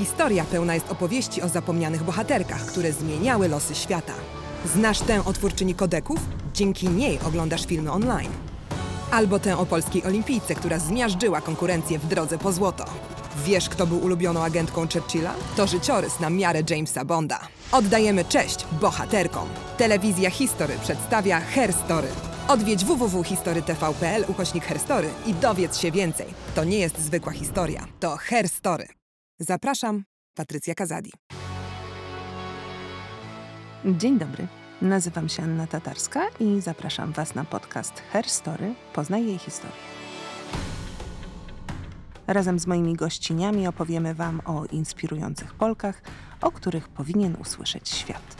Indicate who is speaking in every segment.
Speaker 1: Historia pełna jest opowieści o zapomnianych bohaterkach, które zmieniały losy świata. Znasz tę o twórczyni kodeków? Dzięki niej oglądasz filmy online. Albo tę o polskiej olimpijce, która zmiażdżyła konkurencję w drodze po złoto. Wiesz, kto był ulubioną agentką Churchilla? To życiorys na miarę Jamesa Bonda. Oddajemy cześć bohaterkom. Telewizja History przedstawia Herstory. Odwiedź www.historytv.pl ukośnik Herstory i dowiedz się więcej. To nie jest zwykła historia, to Herstory. Zapraszam, Patrycja Kazadi.
Speaker 2: Dzień dobry. Nazywam się Anna Tatarska i zapraszam Was na podcast Herstory. Poznaj jej historię. Razem z moimi gościniami opowiemy Wam o inspirujących Polkach, o których powinien usłyszeć świat.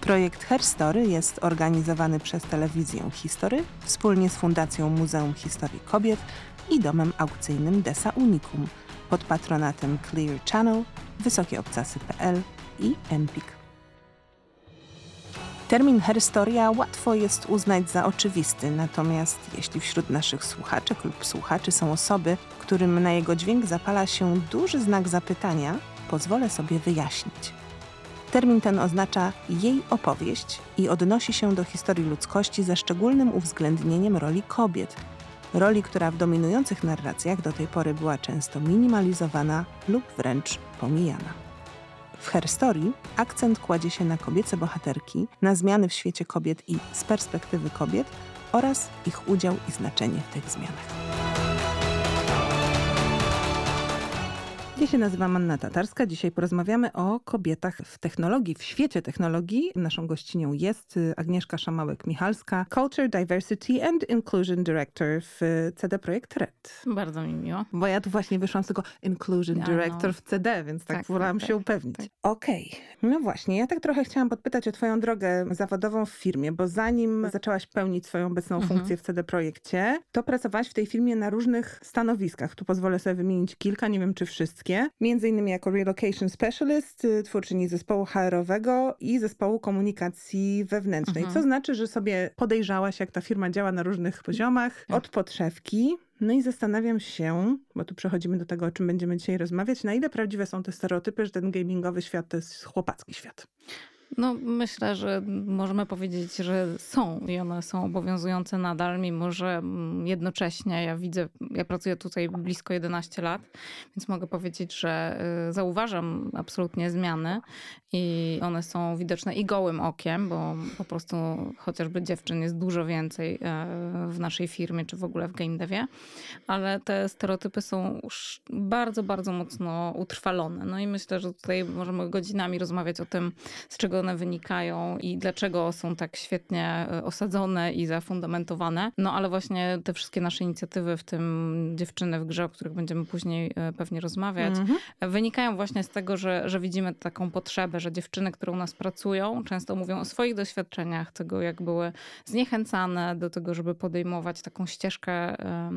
Speaker 2: Projekt Herstory jest organizowany przez telewizję History wspólnie z Fundacją Muzeum Historii Kobiet i domem aukcyjnym Desa Unicum pod patronatem Clear Channel, wysokieobcasy.pl i Empik. Termin herstoria łatwo jest uznać za oczywisty, natomiast jeśli wśród naszych słuchaczek lub słuchaczy są osoby, którym na jego dźwięk zapala się duży znak zapytania, pozwolę sobie wyjaśnić. Termin ten oznacza jej opowieść i odnosi się do historii ludzkości ze szczególnym uwzględnieniem roli kobiet, roli, która w dominujących narracjach do tej pory była często minimalizowana lub wręcz pomijana. W Herstory akcent kładzie się na kobiece bohaterki, na zmiany w świecie kobiet i z perspektywy kobiet oraz ich udział i znaczenie w tych zmianach. Ja się nazywam Anna Tatarska. Dzisiaj porozmawiamy o kobietach w technologii, w świecie technologii. Naszą gościnią jest y, Agnieszka Szamałek-Michalska, Culture, Diversity and Inclusion Director w CD Projekt Red.
Speaker 3: Bardzo mi miło.
Speaker 2: Bo ja tu właśnie wyszłam z tego Inclusion
Speaker 3: Ja,
Speaker 2: Director
Speaker 3: no.
Speaker 2: w CD, więc tak,
Speaker 3: Tak,
Speaker 2: wolałam
Speaker 3: tak,
Speaker 2: się
Speaker 3: tak,
Speaker 2: upewnić.
Speaker 3: tak.
Speaker 2: Okej, no właśnie. Ja tak trochę chciałam podpytać o twoją drogę zawodową w firmie, bo zanim zaczęłaś pełnić swoją obecną
Speaker 3: Mhm.
Speaker 2: funkcję w CD Projekcie, to pracowałaś w tej firmie na różnych stanowiskach. Tu pozwolę sobie wymienić kilka, nie wiem czy wszystkie. Między innymi jako Relocation Specialist, y, twórczyni zespołu HR-owego i zespołu komunikacji wewnętrznej.
Speaker 3: Mhm.
Speaker 2: Co znaczy, że sobie podejrzałaś, jak ta firma działa na różnych poziomach,
Speaker 3: Tak.
Speaker 2: od podszewki. No i zastanawiam się, bo tu przechodzimy do tego, o czym będziemy dzisiaj rozmawiać, na ile prawdziwe są te stereotypy, że ten gamingowy świat to jest chłopacki świat.
Speaker 3: No, myślę, że możemy powiedzieć, że są i one są obowiązujące nadal, mimo że mm, jednocześnie ja widzę, ja pracuję tutaj blisko 11 lat, więc mogę powiedzieć, że y, zauważam absolutnie zmiany i one są widoczne i gołym okiem, bo po prostu chociażby dziewczyn jest dużo więcej e, w naszej firmie, czy w ogóle w game devie, ale te stereotypy są już bardzo, bardzo mocno utrwalone. No i myślę, że tutaj możemy godzinami rozmawiać o tym, z czego one wynikają i dlaczego są tak świetnie e, osadzone i zafundamentowane. No ale właśnie te wszystkie nasze inicjatywy, w tym dziewczyny w grze, o których będziemy później e, pewnie rozmawiać,
Speaker 2: Mhm.
Speaker 3: wynikają właśnie z tego, że, że widzimy taką potrzebę, że dziewczyny, które u nas pracują, często mówią o swoich doświadczeniach, tego jak były zniechęcane do tego, żeby podejmować taką ścieżkę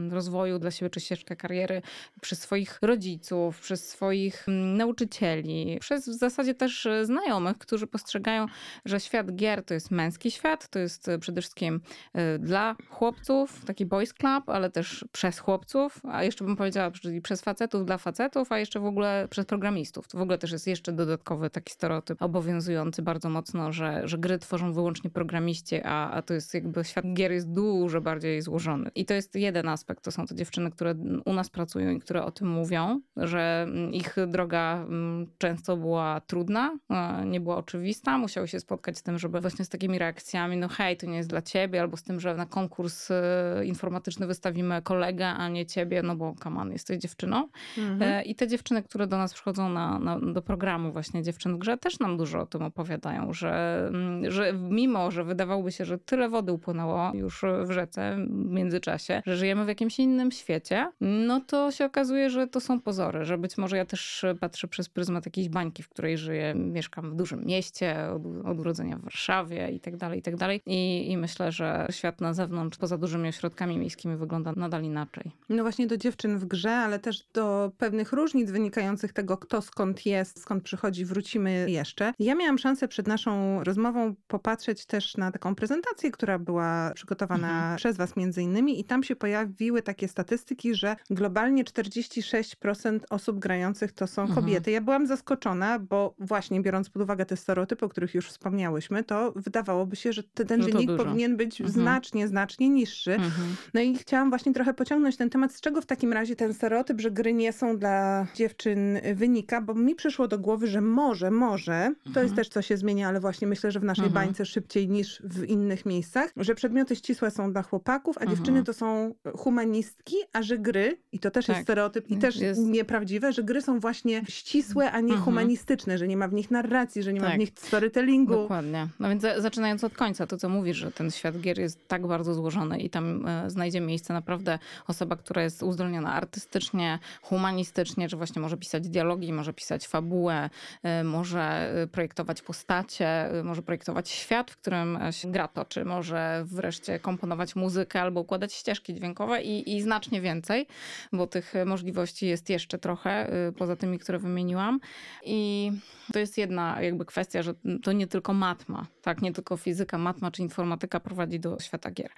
Speaker 3: rozwoju dla siebie, czy ścieżkę kariery przez swoich rodziców, przez swoich mm, nauczycieli, przez w zasadzie też e, znajomych, którzy postrzegają, że świat gier to jest męski świat, to jest e, przede wszystkim e, dla chłopców, taki boys club, ale też przez chłopców, a jeszcze bym powiedziała, czyli przez facetów dla facetów, a jeszcze w ogóle przez programistów. To w ogóle też jest jeszcze dodatkowy taki stereotyp obowiązujący bardzo mocno, że, że gry tworzą wyłącznie programiści, a, a to jest jakby świat gier jest dużo bardziej złożony. I to jest jeden aspekt. To są te dziewczyny, które u nas pracują i które o tym mówią, że mm, ich droga mm, często była trudna, nie była oczywista. Musiały się spotkać z tym, żeby właśnie z takimi reakcjami, no hej, to nie jest dla ciebie, albo z tym, że na konkurs e, informatyczny wystawimy kolegę, a nie ciebie, no bo kaman, jesteś dziewczyną.
Speaker 2: Mhm.
Speaker 3: E, I te dziewczyny, które do nas przychodzą na, na, do programu właśnie Dziewczyn w Grze, też nam dużo o tym opowiadają, że, mm, że mimo, że wydawałoby się, że tyle wody upłynęło już w rzece w międzyczasie, że żyjemy w jakimś innym świecie, no to się okazuje, że to są pozory, że być może ja też patrzę przez pryzmat jakiejś bańki, w której żyję, mieszkam w dużym mieście, mieście, od, od urodzenia w Warszawie i tak dalej, i tak dalej. I, I myślę, że świat na zewnątrz, poza dużymi ośrodkami miejskimi wygląda nadal inaczej.
Speaker 2: No właśnie do dziewczyn w grze, ale też do pewnych różnic wynikających tego, kto skąd jest, skąd przychodzi, wrócimy jeszcze. Ja miałam szansę przed naszą rozmową popatrzeć też na taką prezentację, która była przygotowana
Speaker 3: Mhm.
Speaker 2: przez was między innymi i tam się pojawiły takie statystyki, że globalnie 46% osób grających to są
Speaker 3: Mhm.
Speaker 2: kobiety. Ja byłam zaskoczona, bo właśnie biorąc pod uwagę te stereotypy, o których już wspomniałyśmy, to wydawałoby się, że te- ten
Speaker 3: No
Speaker 2: wynik
Speaker 3: dużo.
Speaker 2: powinien być
Speaker 3: Mhm.
Speaker 2: znacznie, znacznie niższy.
Speaker 3: Mhm.
Speaker 2: No i chciałam właśnie trochę pociągnąć ten temat, z czego w takim razie ten stereotyp, że gry nie są dla dziewczyn y, wynika, bo mi przyszło do głowy, że może, może, to jest też co się zmienia, ale właśnie myślę, że w naszej
Speaker 3: Mhm.
Speaker 2: bańce szybciej niż w innych miejscach, że przedmioty ścisłe są dla chłopaków, a
Speaker 3: Mhm.
Speaker 2: dziewczyny to są humanistki, a że gry, i to też
Speaker 3: Tak.
Speaker 2: jest stereotyp i też
Speaker 3: Jest-
Speaker 2: nieprawdziwe, że gry są właśnie ścisłe, a nie
Speaker 3: Mhm.
Speaker 2: humanistyczne, że nie ma w nich narracji, że nie ma
Speaker 3: Tak.
Speaker 2: w nich storytellingu.
Speaker 3: Dokładnie. No więc za- zaczynając od końca, to co mówisz, że ten świat gier jest tak bardzo złożony i tam e, znajdzie miejsce naprawdę osoba, która jest uzdolniona artystycznie, humanistycznie, że właśnie może pisać dialogi, może pisać fabułę, e, może e, projektować postacie, może projektować świat, w którym się gra toczy, może wreszcie komponować muzykę albo układać ścieżki dźwiękowe i, i znacznie więcej, bo tych możliwości jest jeszcze trochę, poza tymi, które wymieniłam. I to jest jedna jakby kwestia, że to nie tylko matma, tak, nie tylko fizyka, matma czy informatyka prowadzi do świata gier.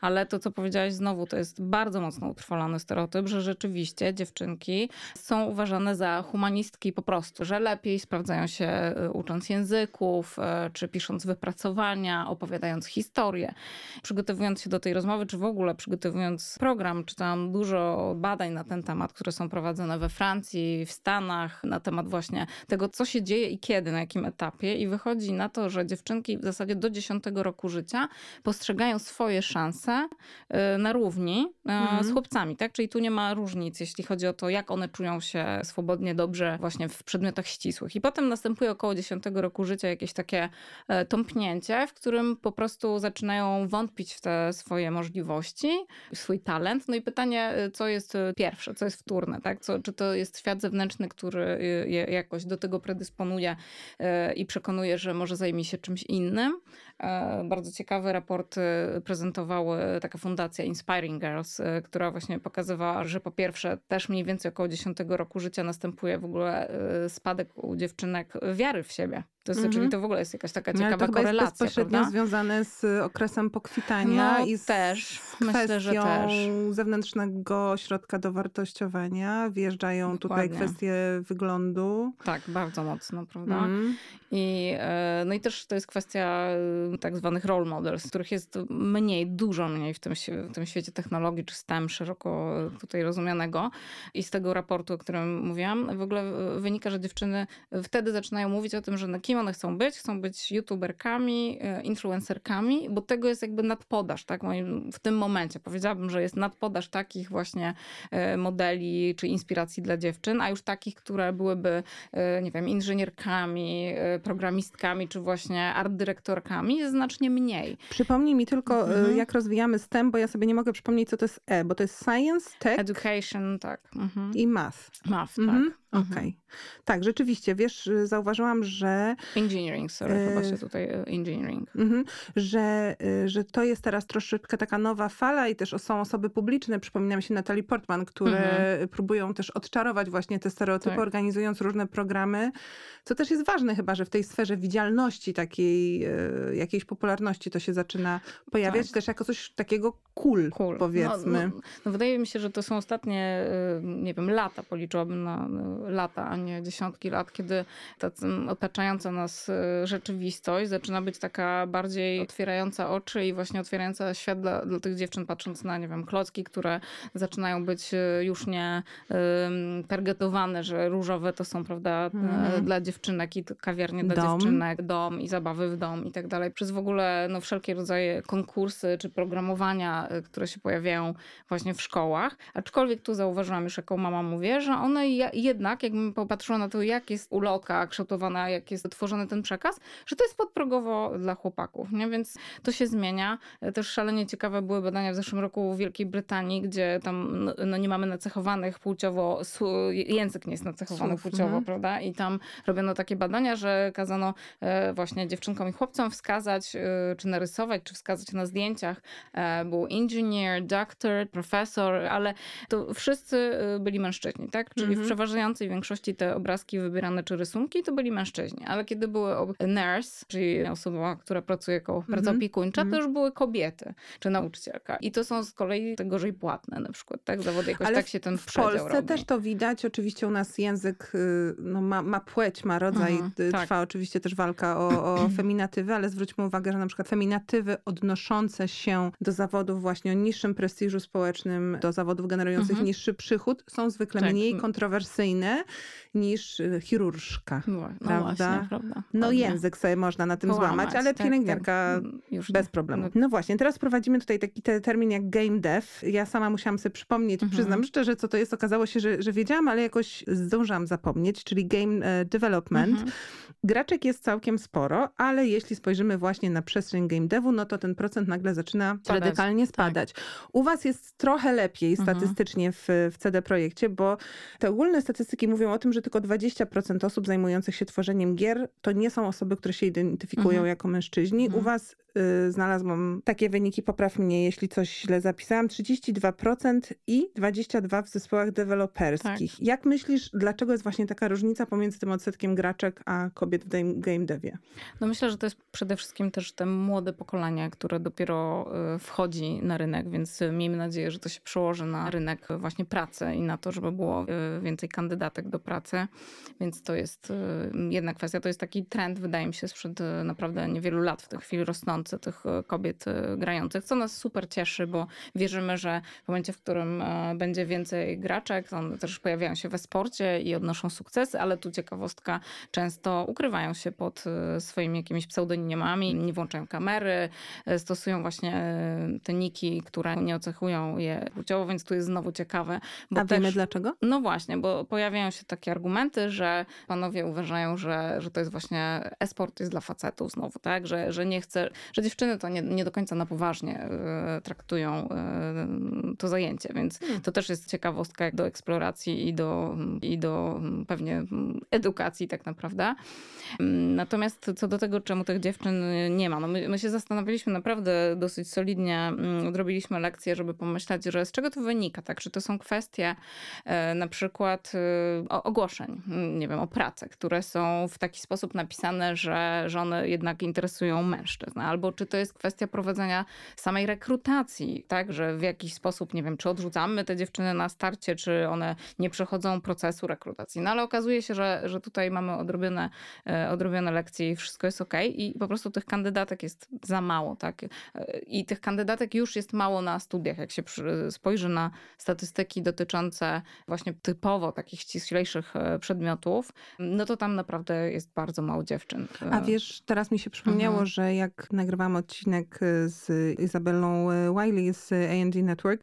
Speaker 3: Ale to, co powiedziałaś znowu, to jest bardzo mocno utrwalony stereotyp, że rzeczywiście dziewczynki są uważane za humanistki po prostu, że lepiej sprawdzają się y, ucząc języków, y, czy pisząc wypracowania, opowiadając historię. Przygotowując się do tej rozmowy, czy w ogóle przygotowując program, czytałam dużo badań na ten temat, które są prowadzone we Francji, w Stanach, na temat właśnie tego, co się dzieje i kiedy, na jakim etapie. I wychodzi na to, że dziewczynki w zasadzie do 10 roku życia postrzegają swoje szanse y, na równi y,
Speaker 2: Mhm.
Speaker 3: z chłopcami, tak? Czyli tu nie ma różnic, jeśli chodzi o to, jak one czują się swobodnie, dobrze właśnie w przedmiotach ścisłych. I potem następuje około 10 roku życia jakieś takie e, tąpnięcie, w którym po prostu zaczynają wątpić w te swoje możliwości, w swój talent. No i pytanie, e, co jest e, pierwsze, co jest wtórne, tak? Co, czy to jest świat zewnętrzny, który je jakoś do tego predysponuje i przekonuje, że może zajmie się czymś innym. E, Bardzo ciekawy raport e, prezentowała taka fundacja Inspiring Girls, e, która właśnie pokazywała, że po pierwsze też mniej więcej około 10 roku życia następuje w ogóle spadek u dziewczynek wiary w siebie. To jest,
Speaker 2: Mhm.
Speaker 3: Czyli to w ogóle jest jakaś taka
Speaker 2: No,
Speaker 3: ciekawa
Speaker 2: to chyba jest
Speaker 3: korelacja,
Speaker 2: bezpośrednio
Speaker 3: prawda?
Speaker 2: związane z okresem pokwitania
Speaker 3: No,
Speaker 2: i z
Speaker 3: też. Myślę, że też.
Speaker 2: zewnętrznego ośrodka dowartościowania. Wjeżdżają tutaj
Speaker 3: Dokładnie.
Speaker 2: kwestie wyglądu.
Speaker 3: Tak, bardzo mocno, prawda?
Speaker 2: Mm.
Speaker 3: I, no i też to jest kwestia tak zwanych role models, których jest mniej, dużo mniej w tym, w tym świecie technologii czy STEM szeroko tutaj rozumianego. I z tego raportu, o którym mówiłam, w ogóle e, wynika, że dziewczyny wtedy zaczynają mówić o tym, że kim one chcą być. Chcą być youtuberkami, e, influencerkami, bo tego jest jakby nadpodaż, tak? W tym momencie powiedziałabym, że jest nadpodaż takich właśnie modeli czy inspiracji dla dziewczyn, a już takich, które byłyby, nie wiem, inżynierkami, programistkami, czy właśnie art dyrektorkami, jest znacznie mniej.
Speaker 2: Przypomnij mi tylko, y,
Speaker 3: Mhm.
Speaker 2: jak rozwijamy STEM, bo ja sobie nie mogę przypomnieć, co to jest E, bo to jest Science, Tech
Speaker 3: Education, tak. Mhm.
Speaker 2: i Math.
Speaker 3: Math,
Speaker 2: Mhm.
Speaker 3: Tak.
Speaker 2: Okej.
Speaker 3: Mhm.
Speaker 2: Tak, rzeczywiście, wiesz, y, zauważyłam, że
Speaker 3: Engineering, sorry,
Speaker 2: E,
Speaker 3: chyba się tutaj e, engineering.
Speaker 2: Mhm, że, y, że to jest teraz troszeczkę taka nowa fala i też są osoby publiczne, przypominam się Natalie Portman, które próbują też odczarować właśnie te stereotypy,
Speaker 3: Mhm. Tak.
Speaker 2: organizując różne programy, co też jest ważne chyba, że w tej sferze widzialności takiej, y, jakiejś popularności to się zaczyna pojawiać
Speaker 3: Tak.
Speaker 2: też jako coś takiego cool,
Speaker 3: Cool.
Speaker 2: powiedzmy.
Speaker 3: No, no, no wydaje mi się, że to są ostatnie, y, nie wiem, lata, policzyłabym na y, lata, a nie dziesiątki lat, kiedy ta otaczająca nas y, rzeczywistość zaczyna być taka bardziej otwierająca oczy i właśnie otwierająca świat dla, dla tych dziewczyn, patrząc na, nie wiem, klocki, które zaczynają być już nie targetowane, że różowe to są, prawda,
Speaker 2: Mhm.
Speaker 3: dla dziewczynek i kawiarnie dla
Speaker 2: Dom.
Speaker 3: dziewczynek, dom i zabawy w dom i tak dalej. Przez w ogóle no, wszelkie rodzaje konkursy czy programowania y, które się pojawiają właśnie w szkołach, aczkolwiek tu zauważyłam już, jako mama mówię, że one jednak, jakbym popatrzyła na to, jak jest ulotka kształtowana, jak jest tworzony ten przekaz, że to jest podprogowo dla chłopaków, nie? Więc to się zmienia. E, Też szalenie ciekawe były badania w zeszłym roku w Wielkiej Brytanii, gdzie tam no, nie mamy nacechowanych płciowo, su- język nie jest nacechowany
Speaker 2: Słów,
Speaker 3: płciowo,
Speaker 2: mhm.
Speaker 3: prawda? I tam robiono takie badania, że kazano właśnie dziewczynkom i chłopcom wskazać, czy narysować, czy wskazać na zdjęciach. Był engineer, doctor, profesor, ale to wszyscy e, byli mężczyźni, tak? Czyli w
Speaker 2: Mhm.
Speaker 3: przeważającej większości te obrazki wybierane czy rysunki to byli mężczyźni, ale kiedy były nurse, czyli osoba, która pracuje jako praca
Speaker 2: Mhm.
Speaker 3: opiekuńcza, to
Speaker 2: Mhm.
Speaker 3: już były kobiety, czy nauczycielka. I to są z kolei te gorzej płatne na przykład, tak? Zawody jakoś
Speaker 2: Ale
Speaker 3: tak się ten
Speaker 2: w Polsce
Speaker 3: robi.
Speaker 2: też to widać. Oczywiście u nas język y, no, ma, ma płeć, ma rodzaj.
Speaker 3: Mhm,
Speaker 2: y,
Speaker 3: tak.
Speaker 2: Trwa oczywiście też walka o, o feminatywy, ale zwróćmy uwagę, że na przykład feminatywy odnoszące się do zawodów właśnie o niższym prestiżu społecznym, do zawodów generujących
Speaker 3: Mhm.
Speaker 2: niższy przychód, są zwykle
Speaker 3: Tak.
Speaker 2: mniej kontrowersyjne niż y, chirurżka.
Speaker 3: No,
Speaker 2: prawda?
Speaker 3: właśnie, prawda.
Speaker 2: No język sobie można na tym
Speaker 3: Połamać,
Speaker 2: złamać, ale
Speaker 3: tak,
Speaker 2: pielęgniarka
Speaker 3: tak. Już
Speaker 2: bez problemu.
Speaker 3: No,
Speaker 2: No właśnie, teraz wprowadzimy tutaj taki te, termin jak game dev. Ja sama musiałam sobie przypomnieć,
Speaker 3: Mhm.
Speaker 2: przyznam szczerze, co to jest. Okazało się, że, że wiedziałam, ale jakoś zdążam zapomnieć, czyli game e, development.
Speaker 3: Mhm.
Speaker 2: Graczek jest całkiem sporo, ale jeśli spojrzymy właśnie na przestrzeń game devu, no to ten procent nagle zaczyna
Speaker 3: Spadać,
Speaker 2: radykalnie spadać. U was jest trochę lepiej
Speaker 3: Mhm.
Speaker 2: statystycznie w, w CD Projekcie, bo te ogólne statystyki mówią o tym, że tylko 20% osób zajmujących się tworzeniem gier to nie są osoby, które się identyfikują
Speaker 3: Mhm.
Speaker 2: jako mężczyźni.
Speaker 3: Mhm.
Speaker 2: U was y, znalazłam takie wyniki, popraw mnie, jeśli coś źle zapisałam, 32% i 22% w zespołach deweloperskich.
Speaker 3: Tak.
Speaker 2: Jak myślisz, dlaczego jest właśnie taka różnica pomiędzy tym odsetkiem graczek a kobiet w game, game devie?
Speaker 3: No myślę, że to jest przede wszystkim też te młode pokolenie, które dopiero y, wchodzi na rynek, więc miejmy nadzieję, że to się przełoży na rynek właśnie pracy i na to, żeby było y, więcej kandydatek do pracy. Więc to jest y, jedna kwestia. To jest taki trend, wydaje mi się, sprzed y, naprawdę niewielu lat w tej chwili rosnący tych kobiet grających, co nas super cieszy, bo wierzymy, że w momencie, w którym e, będzie więcej graczek, one też pojawiają się we sporcie i odnoszą sukcesy, ale tu ciekawostka, często ukrywają się pod e, swoimi jakimiś pseudonimami, nie włączają kamery, e, stosują właśnie e, te niki, które nie ocechują je płciowo, więc tu jest znowu ciekawe. Bo
Speaker 2: A
Speaker 3: też,
Speaker 2: wiemy dlaczego?
Speaker 3: no właśnie, bo pojawiają się takie argumenty, że panowie uważają, że, że to jest właśnie e-sport jest dla facetów znowu, tak? Że, że nie chce, że dziewczyny to nie, nie do końca na poważnie e, traktują e, to zajęcie, więc
Speaker 2: Hmm.
Speaker 3: to też jest ciekawostka do eksploracji i do, i do mm, pewnie mm, edukacji tak naprawdę. Mm, Natomiast co do tego, czemu tych dziewczyn nie ma, no my, my się zastanawialiśmy naprawdę dosyć solidnie, odrobiliśmy lekcje, żeby pomyśleć, że z czego to wynika, tak? Czy to są kwestie e, na przykład e, ogłoszeń, mm, nie wiem, o pracę, które są w taki sposób napisane, że, one jednak interesują mężczyzn, albo czy to jest kwestia prowadzenia samej rekrutacji, tak, że w jakiś sposób, nie wiem, czy odrzucamy te dziewczyny na starcie, czy one nie przechodzą procesu rekrutacji. No ale okazuje się, że, że tutaj mamy odrobione, e, odrobione lekcje i wszystko jest ok i po prostu tych kandydatek jest za mało, tak. I tych kandydatek już jest mało na studiach, jak się spojrzy na statystyki dotyczące właśnie typowo takich ściślejszych e, przedmiotów, no to tam naprawdę jest bardzo mało dziewczyn. E,
Speaker 2: A wiesz, teraz mi się przypomniało,
Speaker 3: Mhm.
Speaker 2: że jak nagrywałam odcinek y, z Izabelą Wiley z A&D Network,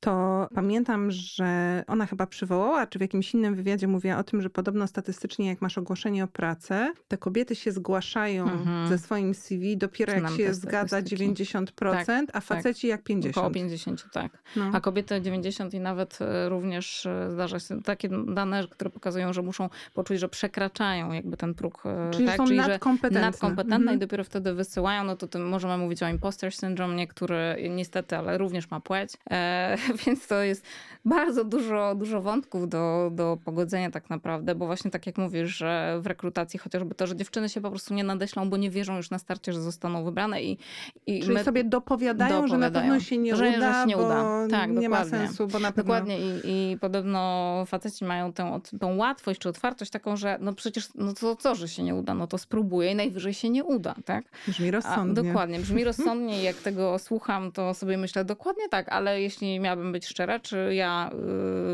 Speaker 2: to pamiętam, że ona chyba przywołała, czy w jakimś innym wywiadzie mówiła o tym, że podobno statystycznie jak masz ogłoszenie o pracę, te kobiety się zgłaszają
Speaker 3: Mhm.
Speaker 2: ze swoim CV dopiero jak
Speaker 3: Znam
Speaker 2: się
Speaker 3: te
Speaker 2: zgadza
Speaker 3: statystyki.
Speaker 2: 90%, a faceci jak 50%.
Speaker 3: Około 50, tak.
Speaker 2: No.
Speaker 3: A kobiety 90 i nawet e, również e, zdarza się takie dane, które pokazują, że muszą poczuć, że przekraczają jakby ten próg. e,
Speaker 2: Czyli
Speaker 3: tak?
Speaker 2: są
Speaker 3: że
Speaker 2: nadkompetentne.
Speaker 3: nadkompetentne
Speaker 2: Mhm.
Speaker 3: i dopiero wtedy wysyłają, no to możemy mówić o imposter syndrome, niektóry niestety, ale również ma płeć. E, więc to jest bardzo dużo, dużo wątków do, do pogodzenia tak naprawdę, bo właśnie tak jak mówisz, że w rekrutacji chociażby to, że dziewczyny się po prostu nie nadeślą, bo nie wierzą już na starcie, że zostaną wybrane i, i
Speaker 2: Czyli
Speaker 3: my
Speaker 2: sobie dopowiadają, że na
Speaker 3: dopowiadają.
Speaker 2: pewno się nie
Speaker 3: Że- że
Speaker 2: uda,
Speaker 3: się nie uda. Tak,
Speaker 2: nie ma
Speaker 3: dokładnie.
Speaker 2: sensu, bo na pewno...
Speaker 3: Dokładnie I, i podobno faceci mają tę, tą łatwość czy otwartość taką, że no przecież no to co, że się nie uda, no to spróbuję i najwyżej się nie uda, tak?
Speaker 2: Brzmi
Speaker 3: A,
Speaker 2: rozsądnie.
Speaker 3: dokładnie, brzmi rozsądnie i jak tego słucham, to sobie myślę dokładnie tak, ale jeśli miałabym chciałabym być szczera, czy ja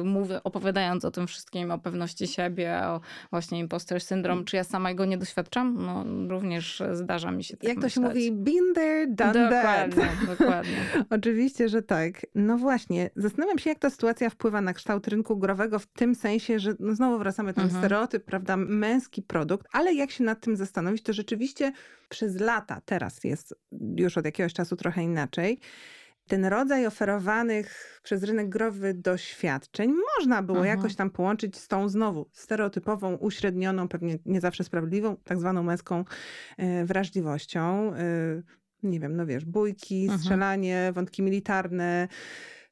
Speaker 3: y, mówię, opowiadając o tym wszystkim, o pewności siebie, o właśnie imposter syndrom, czy ja sama go nie doświadczam? No również zdarza mi się tak
Speaker 2: Jak to się mówi, been there, done that.
Speaker 3: Dokładnie, dokładnie.
Speaker 2: Oczywiście, że tak. No właśnie, zastanawiam się, jak ta sytuacja wpływa na kształt rynku growego w tym sensie, że no znowu wracamy ten
Speaker 3: Mhm.
Speaker 2: stereotyp, prawda, męski produkt, ale jak się nad tym zastanowić, to rzeczywiście przez lata, teraz jest już od jakiegoś czasu trochę inaczej, ten rodzaj oferowanych przez rynek growy doświadczeń można było
Speaker 3: Mhm.
Speaker 2: jakoś tam połączyć z tą znowu stereotypową, uśrednioną, pewnie nie zawsze sprawiedliwą, tak zwaną męską e, wrażliwością. E, nie wiem, no wiesz, bójki,
Speaker 3: Mhm.
Speaker 2: strzelanie, wątki militarne.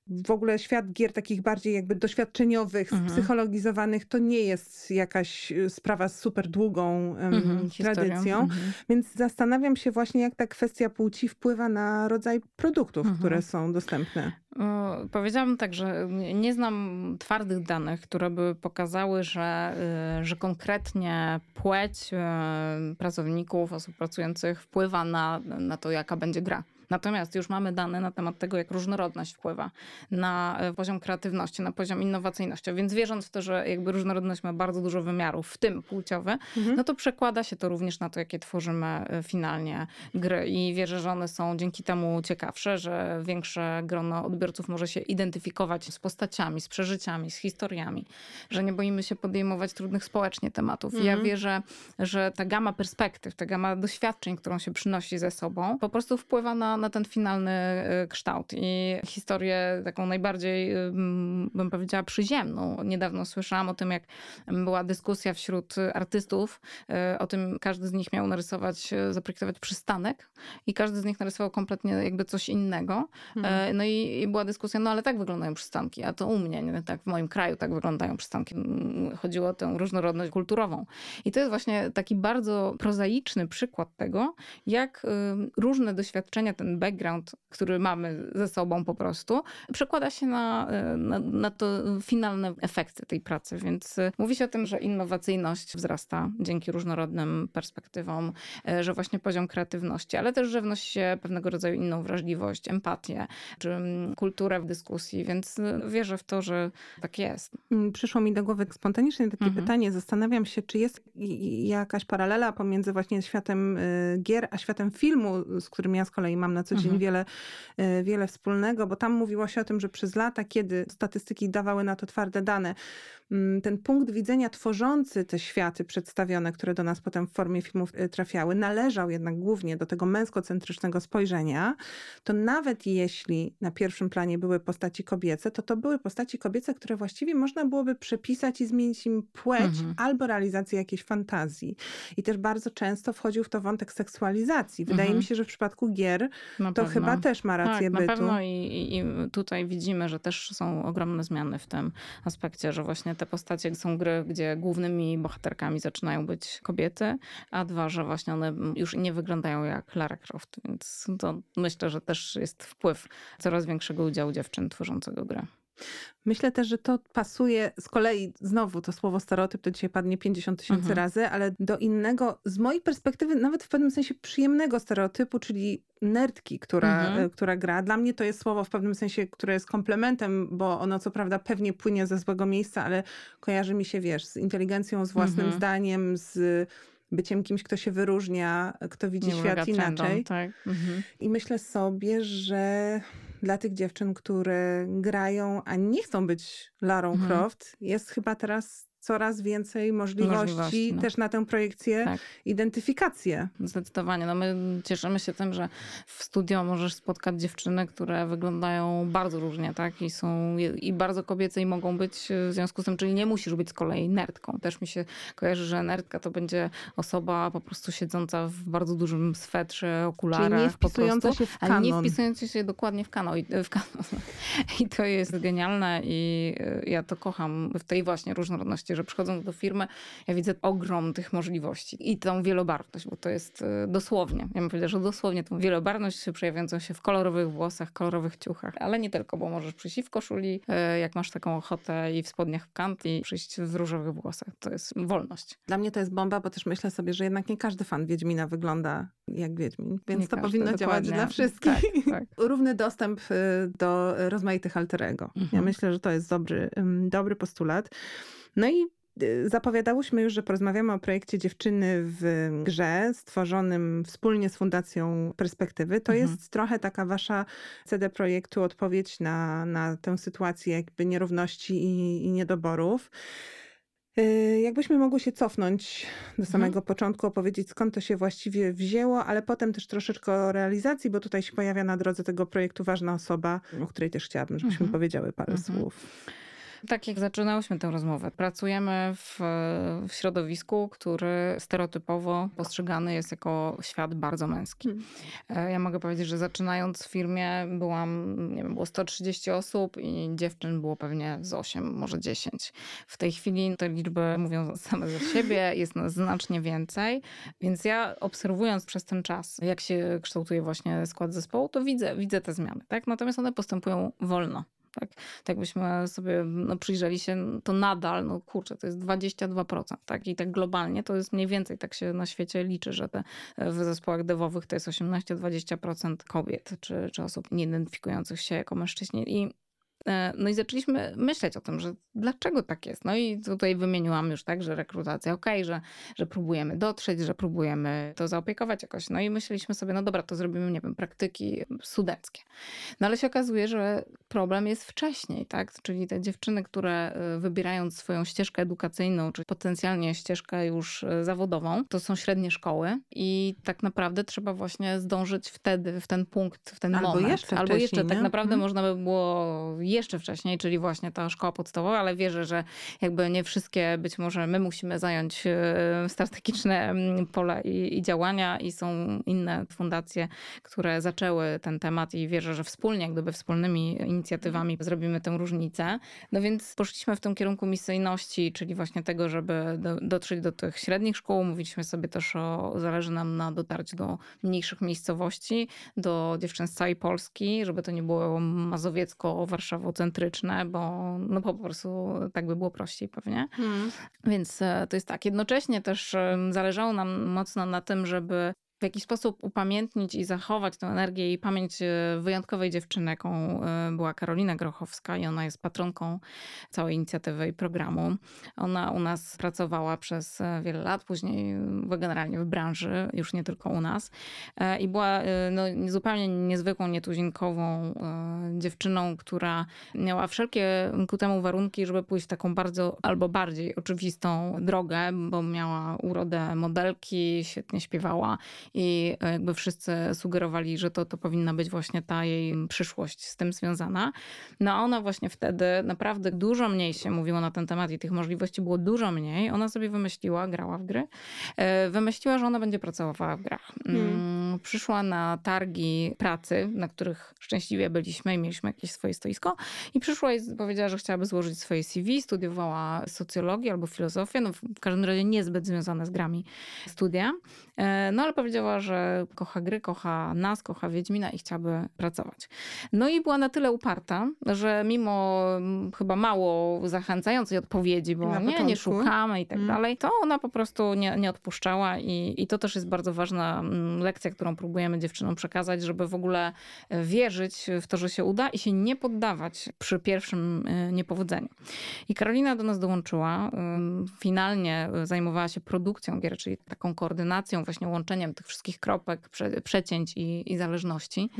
Speaker 2: W ogóle świat gier takich bardziej jakby doświadczeniowych,
Speaker 3: Mhm.
Speaker 2: psychologizowanych, to nie jest jakaś e, sprawa z super długą
Speaker 3: Mhm,
Speaker 2: tradycją.
Speaker 3: Mhm.
Speaker 2: Więc zastanawiam się właśnie, jak ta kwestia płci wpływa na rodzaj produktów,
Speaker 3: Mhm.
Speaker 2: które są dostępne.
Speaker 3: O, Powiedziałabym tak, że nie nie znam twardych danych, które by pokazały, że, y, że konkretnie płeć y, pracowników, osób pracujących wpływa na, na to, jaka będzie gra. Natomiast już mamy dane na temat tego, jak różnorodność wpływa na y, poziom kreatywności, na poziom innowacyjności. Więc wierząc w to, że jakby różnorodność ma bardzo dużo wymiarów, w tym płciowy,
Speaker 2: Mhm.
Speaker 3: no to przekłada się to również na to, jakie tworzymy y, finalnie gry. I wierzę, że one są dzięki temu ciekawsze, że większe grono odbiorców może się identyfikować z postaciami, z przeżyciami, z historiami, że nie boimy się podejmować trudnych społecznie tematów. I ja
Speaker 2: Mhm.
Speaker 3: wierzę, że ta gama perspektyw, ta gama doświadczeń, którą się przynosi ze sobą, po prostu wpływa na, na ten finalny y, kształt. I historię taką najbardziej, ym, bym powiedziała, przyziemną. Niedawno słyszałam o tym, jak była dyskusja wśród artystów y, o tym, każdy z nich miał narysować, y, zaprojektować przystanek i każdy z nich narysował kompletnie jakby coś innego.
Speaker 2: Mhm.
Speaker 3: No i, i była dyskusja, no ale tak wyglądają przystanki, a to u mnie, nie? tak w moim kraju tak wyglądają przystanki. Mm, Chodziło o tę różnorodność kulturową. I to jest właśnie taki bardzo prozaiczny przykład tego, jak y, różne doświadczenia, ten background, który mamy ze sobą po prostu, przekłada się na, y, na, na to finalne efekty tej pracy. Więc y, mówi się o tym, że innowacyjność wzrasta dzięki różnorodnym perspektywom, y, że właśnie poziom kreatywności, ale też, że wnosi się pewnego rodzaju inną wrażliwość, empatię, czy mm, kulturę w dyskusji, więc wierzę w to, że tak jest.
Speaker 2: Mm, Przyszło mi do głowy spontanicznie takie
Speaker 3: Mhm.
Speaker 2: pytanie. Zastanawiam się, czy jest jakaś paralela pomiędzy właśnie światem gier, a światem filmu, z którym ja z kolei mam na co dzień
Speaker 3: Mhm.
Speaker 2: wiele, y, wiele wspólnego, bo tam mówiło się o tym, że przez lata, kiedy statystyki dawały na to twarde dane, mm, ten punkt widzenia tworzący te światy przedstawione, które do nas potem w formie filmów y, trafiały, należał jednak głównie do tego męskocentrycznego spojrzenia, to nawet jeśli na pierwszym planie były postaci kobiece, to to były postaci kobiece, które właściwie można byłoby przepisać i zmienić im płeć
Speaker 3: Mhm.
Speaker 2: albo realizację jakiejś fantazji. I też bardzo często wchodził w to wątek seksualizacji. Wydaje
Speaker 3: Mhm.
Speaker 2: mi się, że w przypadku gier
Speaker 3: Na
Speaker 2: to
Speaker 3: pewno.
Speaker 2: chyba też ma rację
Speaker 3: tak, na
Speaker 2: bytu.
Speaker 3: pewno i, i, i tutaj widzimy, że też są ogromne zmiany w tym aspekcie, że właśnie te postacie są gry, gdzie głównymi bohaterkami zaczynają być kobiety, a dwa, że właśnie one już nie wyglądają jak Lara Croft, więc to myślę, że też jest wpływ coraz większego udziału dziewczyn tworzącego grę.
Speaker 2: Myślę też, że to pasuje z kolei, znowu to słowo stereotyp to dzisiaj padnie 50 tysięcy
Speaker 3: Mhm.
Speaker 2: razy, ale do innego, z mojej perspektywy nawet w pewnym sensie przyjemnego stereotypu, czyli nerdki, która,
Speaker 3: Mhm.
Speaker 2: e, która gra. Dla mnie to jest słowo w pewnym sensie, które jest komplementem, bo ono co prawda pewnie płynie ze złego miejsca, ale kojarzy mi się, wiesz, z inteligencją, z własnym
Speaker 3: Mhm.
Speaker 2: zdaniem, z byciem kimś, kto się wyróżnia, kto widzi
Speaker 3: Nie
Speaker 2: świat
Speaker 3: ulega trendom,
Speaker 2: inaczej.
Speaker 3: Tak. Mhm.
Speaker 2: I myślę sobie, że dla tych dziewczyn, które grają, a nie chcą być Larą
Speaker 3: Mhm.
Speaker 2: Croft, jest chyba teraz coraz więcej możliwości,
Speaker 3: Możliwości, no.
Speaker 2: też na tę projekcję,
Speaker 3: Tak.
Speaker 2: identyfikację.
Speaker 3: Zdecydowanie. No my cieszymy się tym, że w studio możesz spotkać dziewczyny, które wyglądają bardzo różnie, tak? I są i bardzo kobiece i mogą być w związku z tym, czyli nie musisz być z kolei nerdką. Też mi się kojarzy, że nerdka to będzie osoba po prostu siedząca w bardzo dużym swetrze, okularach.
Speaker 2: Czyli nie wpisująca
Speaker 3: prostu,
Speaker 2: się w
Speaker 3: Ale nie
Speaker 2: kanon.
Speaker 3: wpisująca się dokładnie w kanon. I, w kanon. I to jest genialne i y, ja to kocham w tej właśnie różnorodności sytuację, że przychodząc do firmy, ja widzę ogrom tych możliwości i tą wielobarwność, bo to jest y, dosłownie, ja bym powiedziała, że dosłownie tą wielobarwność przejawiającą się w kolorowych włosach, kolorowych ciuchach, ale nie tylko, bo możesz przyjść i w koszuli, y, jak masz taką ochotę i w spodniach w kant i przyjść w różowych włosach. To jest wolność.
Speaker 2: Dla mnie to jest bomba, bo też myślę sobie, że jednak nie każdy fan Wiedźmina wygląda jak Wiedźmin, więc
Speaker 3: Nie
Speaker 2: to
Speaker 3: każdy,
Speaker 2: powinno działać
Speaker 3: dokładnie.
Speaker 2: dla wszystkich.
Speaker 3: Tak, tak.
Speaker 2: Równy dostęp y, do rozmaitych alterego. Ja
Speaker 3: Mhm.
Speaker 2: myślę, że to jest dobry, dobry postulat. No i y, zapowiadałyśmy już, że porozmawiamy o projekcie Dziewczyny w grze, stworzonym wspólnie z Fundacją Perspektywy. To
Speaker 3: Mhm.
Speaker 2: jest trochę taka wasza CD Projektu odpowiedź na, na tę sytuację jakby nierówności i, i niedoborów. Y, Jakbyśmy mogły się cofnąć do samego początku, opowiedzieć skąd to się właściwie wzięło, ale potem też troszeczkę o realizacji, bo tutaj się pojawia na drodze tego projektu ważna osoba, o której też chciałabym, żebyśmy
Speaker 3: Mhm.
Speaker 2: powiedziały parę
Speaker 3: Mhm.
Speaker 2: słów.
Speaker 3: Tak jak zaczynałyśmy tę rozmowę, pracujemy w, w środowisku, który stereotypowo postrzegany jest jako świat bardzo męski.
Speaker 2: Hmm.
Speaker 3: E, Ja mogę powiedzieć, że zaczynając w firmie byłam, nie wiem, było 130 osób i dziewczyn było pewnie z 8, może 10. W tej chwili te liczby mówią same za siebie, jest nas znacznie więcej, więc ja obserwując przez ten czas, jak się kształtuje właśnie skład zespołu, to widzę, widzę te zmiany, tak? Natomiast one postępują wolno. Tak, tak byśmy sobie no, przyjrzeli się, to nadal, no kurczę, to jest 22%, tak? I tak globalnie to jest mniej więcej, tak się na świecie liczy, że te w zespołach dewowych to jest 18-20% kobiet, czy, czy osób nie identyfikujących się jako mężczyźni. I e, no i zaczęliśmy myśleć o tym, że dlaczego tak jest. No i tutaj wymieniłam już tak, że rekrutacja okej, że, że próbujemy dotrzeć, że próbujemy to zaopiekować jakoś. No i myśleliśmy sobie, no dobra, to zrobimy, nie wiem, praktyki studenckie. No ale się okazuje, że problem jest wcześniej, tak? Czyli te dziewczyny, które y, wybierając swoją ścieżkę edukacyjną, czy potencjalnie ścieżkę już y, zawodową, to są średnie szkoły i tak naprawdę trzeba właśnie zdążyć wtedy, w ten punkt, w ten
Speaker 2: Albo
Speaker 3: moment.
Speaker 2: jeszcze
Speaker 3: Albo jeszcze, tak naprawdę
Speaker 2: Mhm.
Speaker 3: można by było jeszcze wcześniej, czyli właśnie ta szkoła podstawowa, ale wierzę, że jakby nie wszystkie, być może my musimy zająć y, strategiczne mm, pole i, i działania i są inne fundacje, które zaczęły ten temat i wierzę, że wspólnie, gdyby wspólnymi inicjatywami zrobimy tę różnicę. No więc poszliśmy w tym kierunku misyjności, czyli właśnie tego, żeby do, dotrzeć do tych średnich szkół. Mówiliśmy sobie też o, zależy nam na dotarciu do mniejszych miejscowości, do dziewczyn z całej Polski, żeby to nie było mazowiecko-warszawocentryczne, bo no po prostu tak by było prościej pewnie. Więc e, to jest tak. Jednocześnie też zależało nam mocno na tym, żeby w jakiś sposób upamiętnić i zachować tę energię i pamięć e, wyjątkowej dziewczyny, jaką e, była Karolina Grochowska i ona jest patronką całej inicjatywy i programu. Ona u nas pracowała przez e, wiele lat, później generalnie w branży, już nie tylko u nas. I była no, zupełnie niezwykłą, nietuzinkową dziewczyną, która miała wszelkie ku temu warunki, żeby pójść w taką bardzo albo bardziej oczywistą drogę, bo miała urodę modelki, świetnie śpiewała i e, jakby wszyscy sugerowali, że to, to powinna być właśnie ta jej przyszłość z tym związana. No a ona właśnie wtedy naprawdę dużo mniej się mówiło na ten temat i tych możliwości było dużo mniej. Ona sobie wymyśliła, grała w gry, e, wymyśliła, że ona będzie pracowała w grach. Mm, Przyszła na targi pracy, na których szczęśliwie byliśmy i mieliśmy jakieś swoje stoisko i przyszła i powiedziała, że chciałaby złożyć swoje CV, studiowała socjologię albo filozofię, no w każdym razie niezbyt związane z grami studia. E, No ale powiedziała, że kocha gry, kocha nas, kocha Wiedźmina i chciałaby pracować. No i była na tyle uparta, że mimo chyba mało zachęcającej odpowiedzi, bo
Speaker 2: Na
Speaker 3: nie, nie szukamy i tak
Speaker 2: Mm.
Speaker 3: dalej, to ona po prostu nie, nie odpuszczała i, i to też jest bardzo ważna lekcja, którą próbujemy dziewczynom przekazać, żeby w ogóle e, wierzyć w to, że się uda i się nie poddawać przy pierwszym e, niepowodzeniu. I Karolina do nas dołączyła. Ym, Finalnie e, zajmowała się produkcją gier, czyli taką koordynacją, właśnie łączeniem tych wszystkich kropek, prze, przecięć i, i zależności.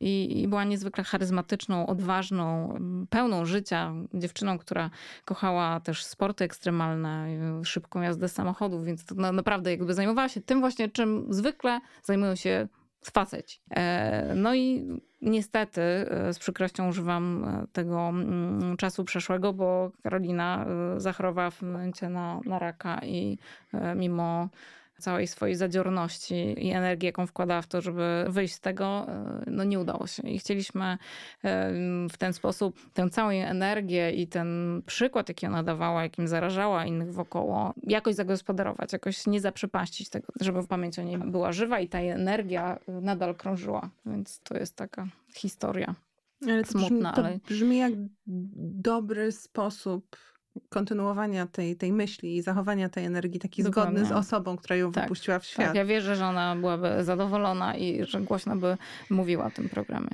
Speaker 3: I, I była niezwykle charyzmatyczną, odważną, ym, pełną życia dziewczyną, która kochała też sporty ekstremalne, y, szybką jazdę samochodów, więc to na, naprawdę jakby zajmowała się tym właśnie, czym zwykle zajmują się faceci. E, No i niestety e, z przykrością używam e, tego mm, czasu przeszłego, bo Karolina zachorowała w momencie na, na raka i mimo całej swojej zadziorności i energii, jaką wkładała w to, żeby wyjść z tego, e, no nie udało się. I chcieliśmy e, w ten sposób tę całą jej energię i ten przykład, jaki ona dawała, jakim zarażała innych wokoło, jakoś zagospodarować, jakoś nie zaprzepaścić tego, żeby w pamięci o niej była żywa i ta energia nadal krążyła. Więc to jest taka historia.
Speaker 2: Ale to,
Speaker 3: Smutna,
Speaker 2: brzmi, to
Speaker 3: ale-
Speaker 2: brzmi jak dobry sposób kontynuowania tej, tej myśli i zachowania tej energii, taki
Speaker 3: Dokładnie.
Speaker 2: zgodny z osobą, która ją
Speaker 3: Tak,
Speaker 2: wypuściła w świat.
Speaker 3: Tak, ja wierzę, że ona byłaby zadowolona i że głośno by mówiła o tym programie.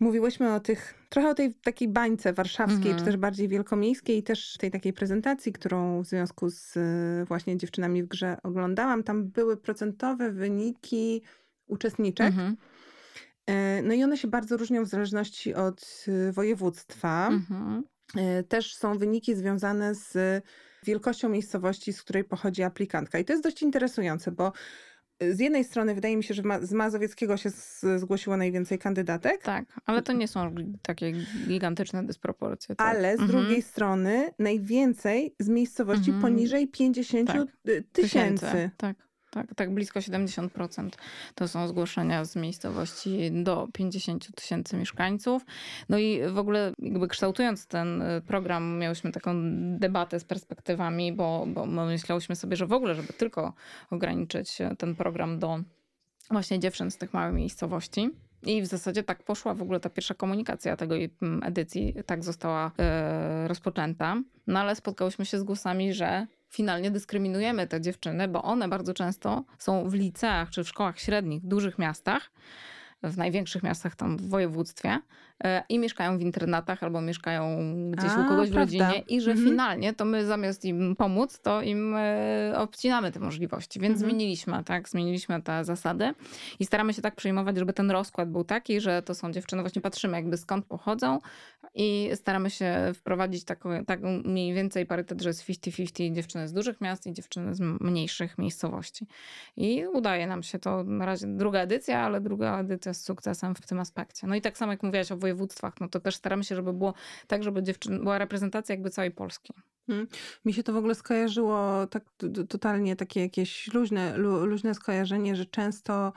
Speaker 2: Mówiłyśmy o tych, trochę o tej takiej bańce warszawskiej,
Speaker 3: Mhm.
Speaker 2: czy też bardziej wielkomiejskiej, też tej takiej prezentacji, którą w związku z y, właśnie dziewczynami w grze oglądałam. Tam były procentowe wyniki uczestniczek.
Speaker 3: Mhm.
Speaker 2: E, No i one się bardzo różnią w zależności od y, województwa.
Speaker 3: Mhm.
Speaker 2: E, Też są wyniki związane z wielkością miejscowości, z której pochodzi aplikantka. I to jest dość interesujące, bo y, z jednej strony wydaje mi się, że z Mazowieckiego się zgłosiło najwięcej kandydatek,
Speaker 3: Tak, ale to nie są takie gigantyczne dysproporcje. Tak?
Speaker 2: ale z
Speaker 3: Mhm.
Speaker 2: drugiej strony najwięcej z miejscowości
Speaker 3: Mhm.
Speaker 2: poniżej 50
Speaker 3: Tak.
Speaker 2: y, tysięcy.
Speaker 3: Tak, tak, tak, blisko 70% to są zgłoszenia z miejscowości do 50 tysięcy mieszkańców. No i w ogóle jakby kształtując ten y, program, miałyśmy taką debatę z perspektywami, bo, bo my myślałyśmy sobie, że w ogóle, żeby tylko ograniczyć e, ten program do właśnie dziewczyn z tych małych miejscowości. I w zasadzie tak poszła w ogóle ta pierwsza komunikacja tego mm, edycji, tak została e, rozpoczęta. No ale spotkałyśmy się z głosami, że finalnie dyskryminujemy te dziewczyny, bo one bardzo często są w liceach czy w szkołach średnich dużych miastach, w największych miastach tam w województwie i mieszkają w internatach albo mieszkają gdzieś
Speaker 2: A,
Speaker 3: u kogoś w
Speaker 2: prawda.
Speaker 3: rodzinie i że
Speaker 2: Mhm.
Speaker 3: finalnie to my zamiast im pomóc, to im e, obcinamy te możliwości. Więc
Speaker 2: Mhm.
Speaker 3: zmieniliśmy, tak, zmieniliśmy te zasady i staramy się tak przyjmować, żeby ten rozkład był taki, że to są dziewczyny, właśnie patrzymy jakby skąd pochodzą i staramy się wprowadzić taką, tak mniej więcej parytet, że jest 50-50 dziewczyny z dużych miast i dziewczyny z mniejszych miejscowości. I udaje nam się to na razie druga edycja, ale druga edycja z sukcesem w tym aspekcie. No i tak samo jak mówiłaś o województwach, no to też staramy się, żeby było tak, żeby dziewczyn, była reprezentacja jakby całej Polski.
Speaker 2: Mi się to w ogóle skojarzyło tak totalnie takie jakieś luźne, lu, luźne skojarzenie, że często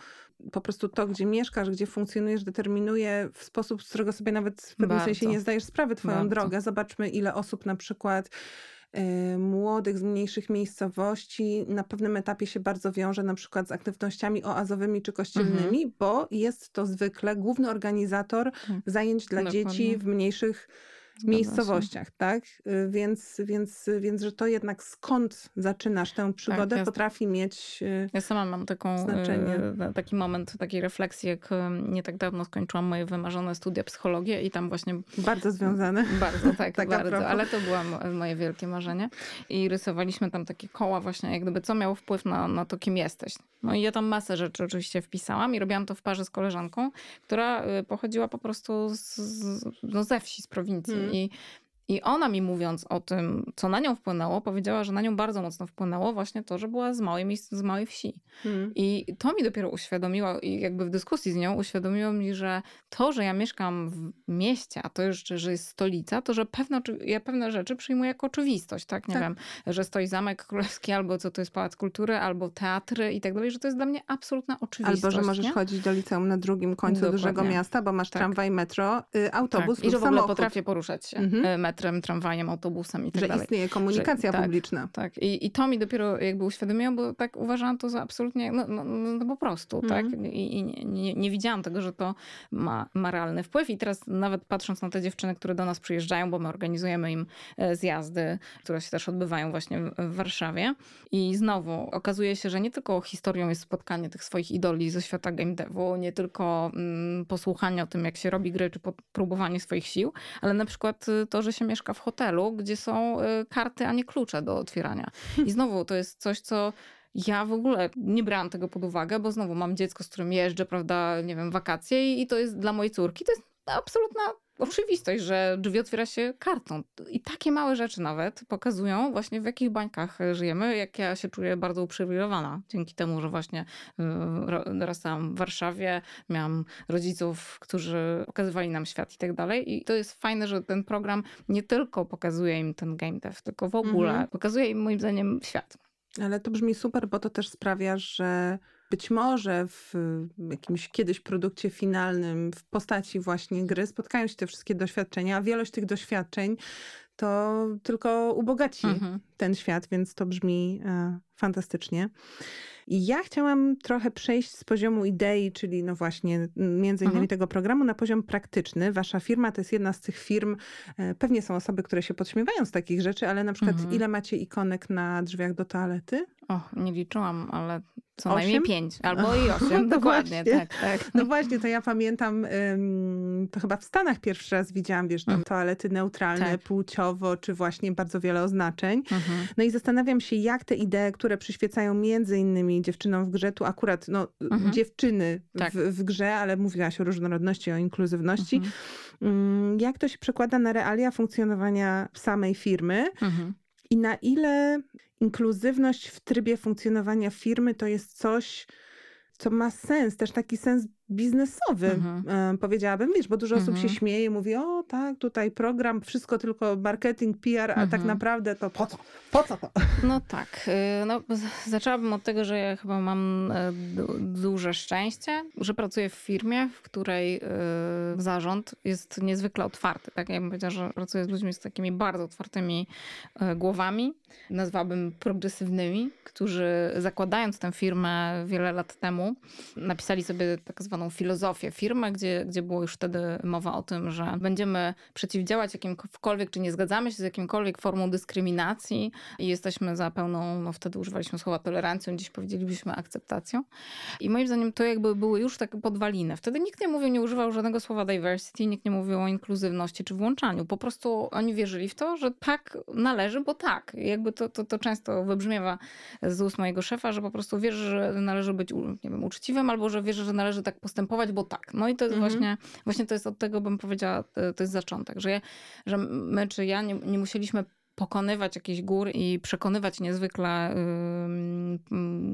Speaker 2: po prostu to, gdzie mieszkasz, gdzie funkcjonujesz, determinuje w sposób, z którego sobie nawet w pewnym
Speaker 3: Bardzo.
Speaker 2: sensie nie zdajesz sprawy twoją
Speaker 3: Bardzo.
Speaker 2: drogę. Zobaczmy, ile osób na przykład młodych z mniejszych miejscowości na pewnym etapie się bardzo wiąże na przykład z aktywnościami oazowymi czy kościelnymi, bo jest to zwykle główny organizator zajęć dla
Speaker 3: Dokładnie.
Speaker 2: dzieci w mniejszych. Miejscowościach, tak? Y, Więc, więc, więc, że to jednak skąd zaczynasz tę przygodę,
Speaker 3: jest.
Speaker 2: potrafi mieć. y,
Speaker 3: Ja sama mam taką,
Speaker 2: Znaczenie.
Speaker 3: e, taki moment takiej refleksji, jak nie tak dawno skończyłam moje wymarzone studia psychologii i tam właśnie
Speaker 2: Bardzo związane.
Speaker 3: Bardzo, tak,
Speaker 2: Tak
Speaker 3: bardzo. Ale to było mo- moje wielkie marzenie. I rysowaliśmy tam takie koła właśnie, jak gdyby co miało wpływ na, na to, kim jesteś. No i ja tam masę rzeczy oczywiście wpisałam i robiłam to w parze z koleżanką, która y, pochodziła po prostu z, no ze wsi, z prowincji.
Speaker 2: Mm.
Speaker 3: I i ona mi mówiąc o tym, co na nią wpłynęło, powiedziała, że na nią bardzo mocno wpłynęło właśnie to, że była z małej, miejsc- z małej wsi.
Speaker 2: Mm.
Speaker 3: I to mi dopiero uświadomiło, i jakby w dyskusji z nią uświadomiło mi, że to, że ja mieszkam w mieście, a to jeszcze, że jest stolica, to że pewne, ja pewne rzeczy przyjmuję jako oczywistość, tak? Nie
Speaker 2: Tak.
Speaker 3: wiem, że stoi Zamek Królewski, albo co to jest Pałac Kultury, albo teatry i tak dalej, że to jest dla mnie absolutna oczywistość.
Speaker 2: Albo, że możesz
Speaker 3: nie?
Speaker 2: chodzić do liceum na drugim końcu
Speaker 3: Dokładnie.
Speaker 2: dużego miasta, bo masz
Speaker 3: Tak.
Speaker 2: tramwaj, metro, y, autobus
Speaker 3: tak. I że w ogóle
Speaker 2: samochód.
Speaker 3: potrafię poruszać się
Speaker 2: Mhm.
Speaker 3: e, metrem, tramwajem, autobusem i tak
Speaker 2: że
Speaker 3: dalej.
Speaker 2: istnieje komunikacja
Speaker 3: Że- tak.
Speaker 2: publiczna.
Speaker 3: Tak, I, i to mi dopiero jakby uświadomiło, bo tak uważałam to za absolutnie, no, no, no po prostu,
Speaker 2: Mhm.
Speaker 3: tak? I, i nie, nie, nie widziałam tego, że to ma, ma realny wpływ. I teraz nawet patrząc na te dziewczyny, które do nas przyjeżdżają, bo my organizujemy im e, zjazdy, które się też odbywają właśnie w, Warszawie. I znowu okazuje się, że nie tylko historią jest spotkanie tych swoich idoli ze świata game devu, nie tylko mm, posłuchanie o tym, jak się robi gry, czy próbowanie swoich sił, ale na przykład y, to, że się mieszka w hotelu, gdzie są y, karty, a nie klucze do otwierania. I znowu to jest coś, co ja w ogóle nie brałam tego pod uwagę, bo znowu mam dziecko, z którym jeżdżę, prawda, nie wiem, wakacje i, to jest dla mojej córki, to jest absolutna oczywistość, że drzwi otwiera się kartą. I takie małe rzeczy nawet pokazują właśnie w jakich bańkach żyjemy, jak ja się czuję bardzo uprzywilejowana dzięki temu, że właśnie y, dorastałam w Warszawie, miałam rodziców, którzy pokazywali nam świat i tak dalej. I to jest fajne, że ten program nie tylko pokazuje im ten game dev, tylko w ogóle
Speaker 2: Mhm.
Speaker 3: pokazuje im moim zdaniem świat.
Speaker 2: Ale to brzmi super, bo to też sprawia, że być może w jakimś kiedyś produkcie finalnym w postaci właśnie gry spotkają się te wszystkie doświadczenia, a wielość tych doświadczeń to tylko ubogaci
Speaker 3: Mhm.
Speaker 2: ten świat, więc to brzmi e, fantastycznie. I ja chciałam trochę przejść z poziomu idei, czyli no właśnie między innymi
Speaker 3: Mhm.
Speaker 2: tego programu, na poziom praktyczny. Wasza firma to jest jedna z tych firm, e, pewnie są osoby, które się podśmiewają z takich rzeczy, ale na przykład
Speaker 3: Mhm.
Speaker 2: ile macie ikonek na drzwiach do toalety?
Speaker 3: O, nie liczyłam, ale co
Speaker 2: Osiem?
Speaker 3: najmniej pięć. Albo i
Speaker 2: No
Speaker 3: osiem, dokładnie.
Speaker 2: właśnie.
Speaker 3: Tak, tak.
Speaker 2: No właśnie, to ja pamiętam, to chyba w Stanach pierwszy raz widziałam, wiesz, tam
Speaker 3: Mhm.
Speaker 2: toalety neutralne,
Speaker 3: Tak.
Speaker 2: płciowo, czy właśnie bardzo wiele oznaczeń.
Speaker 3: Mhm.
Speaker 2: No i zastanawiam się, jak te idee, które przyświecają między innymi dziewczynom w grze, tu akurat no,
Speaker 3: Mhm.
Speaker 2: dziewczyny
Speaker 3: Tak.
Speaker 2: w, w grze, ale mówiłaś o różnorodności, o inkluzywności,
Speaker 3: Mhm.
Speaker 2: Ym, jak to się przekłada na realia funkcjonowania samej firmy
Speaker 3: Mhm.
Speaker 2: I na ile inkluzywność w trybie funkcjonowania firmy to jest coś, co ma sens, też taki sens biznesowy,
Speaker 3: Mhm.
Speaker 2: e, powiedziałabym, wiesz, bo dużo osób się
Speaker 3: Mhm.
Speaker 2: śmieje, mówi, o tak, tutaj program, wszystko tylko marketing, PR, a tak
Speaker 3: Mhm.
Speaker 2: naprawdę to po co? Po co to?
Speaker 3: No tak. y, No, zaczęłabym od tego, że ja chyba mam e, du- duże szczęście, że pracuję w firmie, w której y, zarząd jest niezwykle otwarty. Tak, ja bym powiedziała, że pracuję z ludźmi z takimi bardzo otwartymi e, głowami, nazwałabym progresywnymi, którzy zakładając tę firmę wiele lat temu, napisali sobie tak zwaną filozofię firmy, gdzie, gdzie było już wtedy mowa o tym, że będziemy przeciwdziałać jakimkolwiek, czy nie zgadzamy się z jakimkolwiek formą dyskryminacji i jesteśmy za pełną, no wtedy używaliśmy słowa tolerancją, dziś powiedzielibyśmy akceptacją. I moim zdaniem to jakby były już takie podwaliny. Wtedy nikt nie mówił, nie używał żadnego słowa diversity, nikt nie mówił o inkluzywności czy włączaniu. Po prostu oni wierzyli w to, że tak należy, bo tak. Jakby to, to, to często wybrzmiewa z ust mojego szefa, że po prostu wierzy, że należy być nie wiem, uczciwym, albo że wierzy, że należy tak postępować, bo tak. No i to jest
Speaker 2: Mhm.
Speaker 3: właśnie, właśnie to jest od tego, bym powiedziała, to to jest zaczątek, że, ja, że my czy ja nie, nie musieliśmy pokonywać jakichś gór i przekonywać niezwykle ym,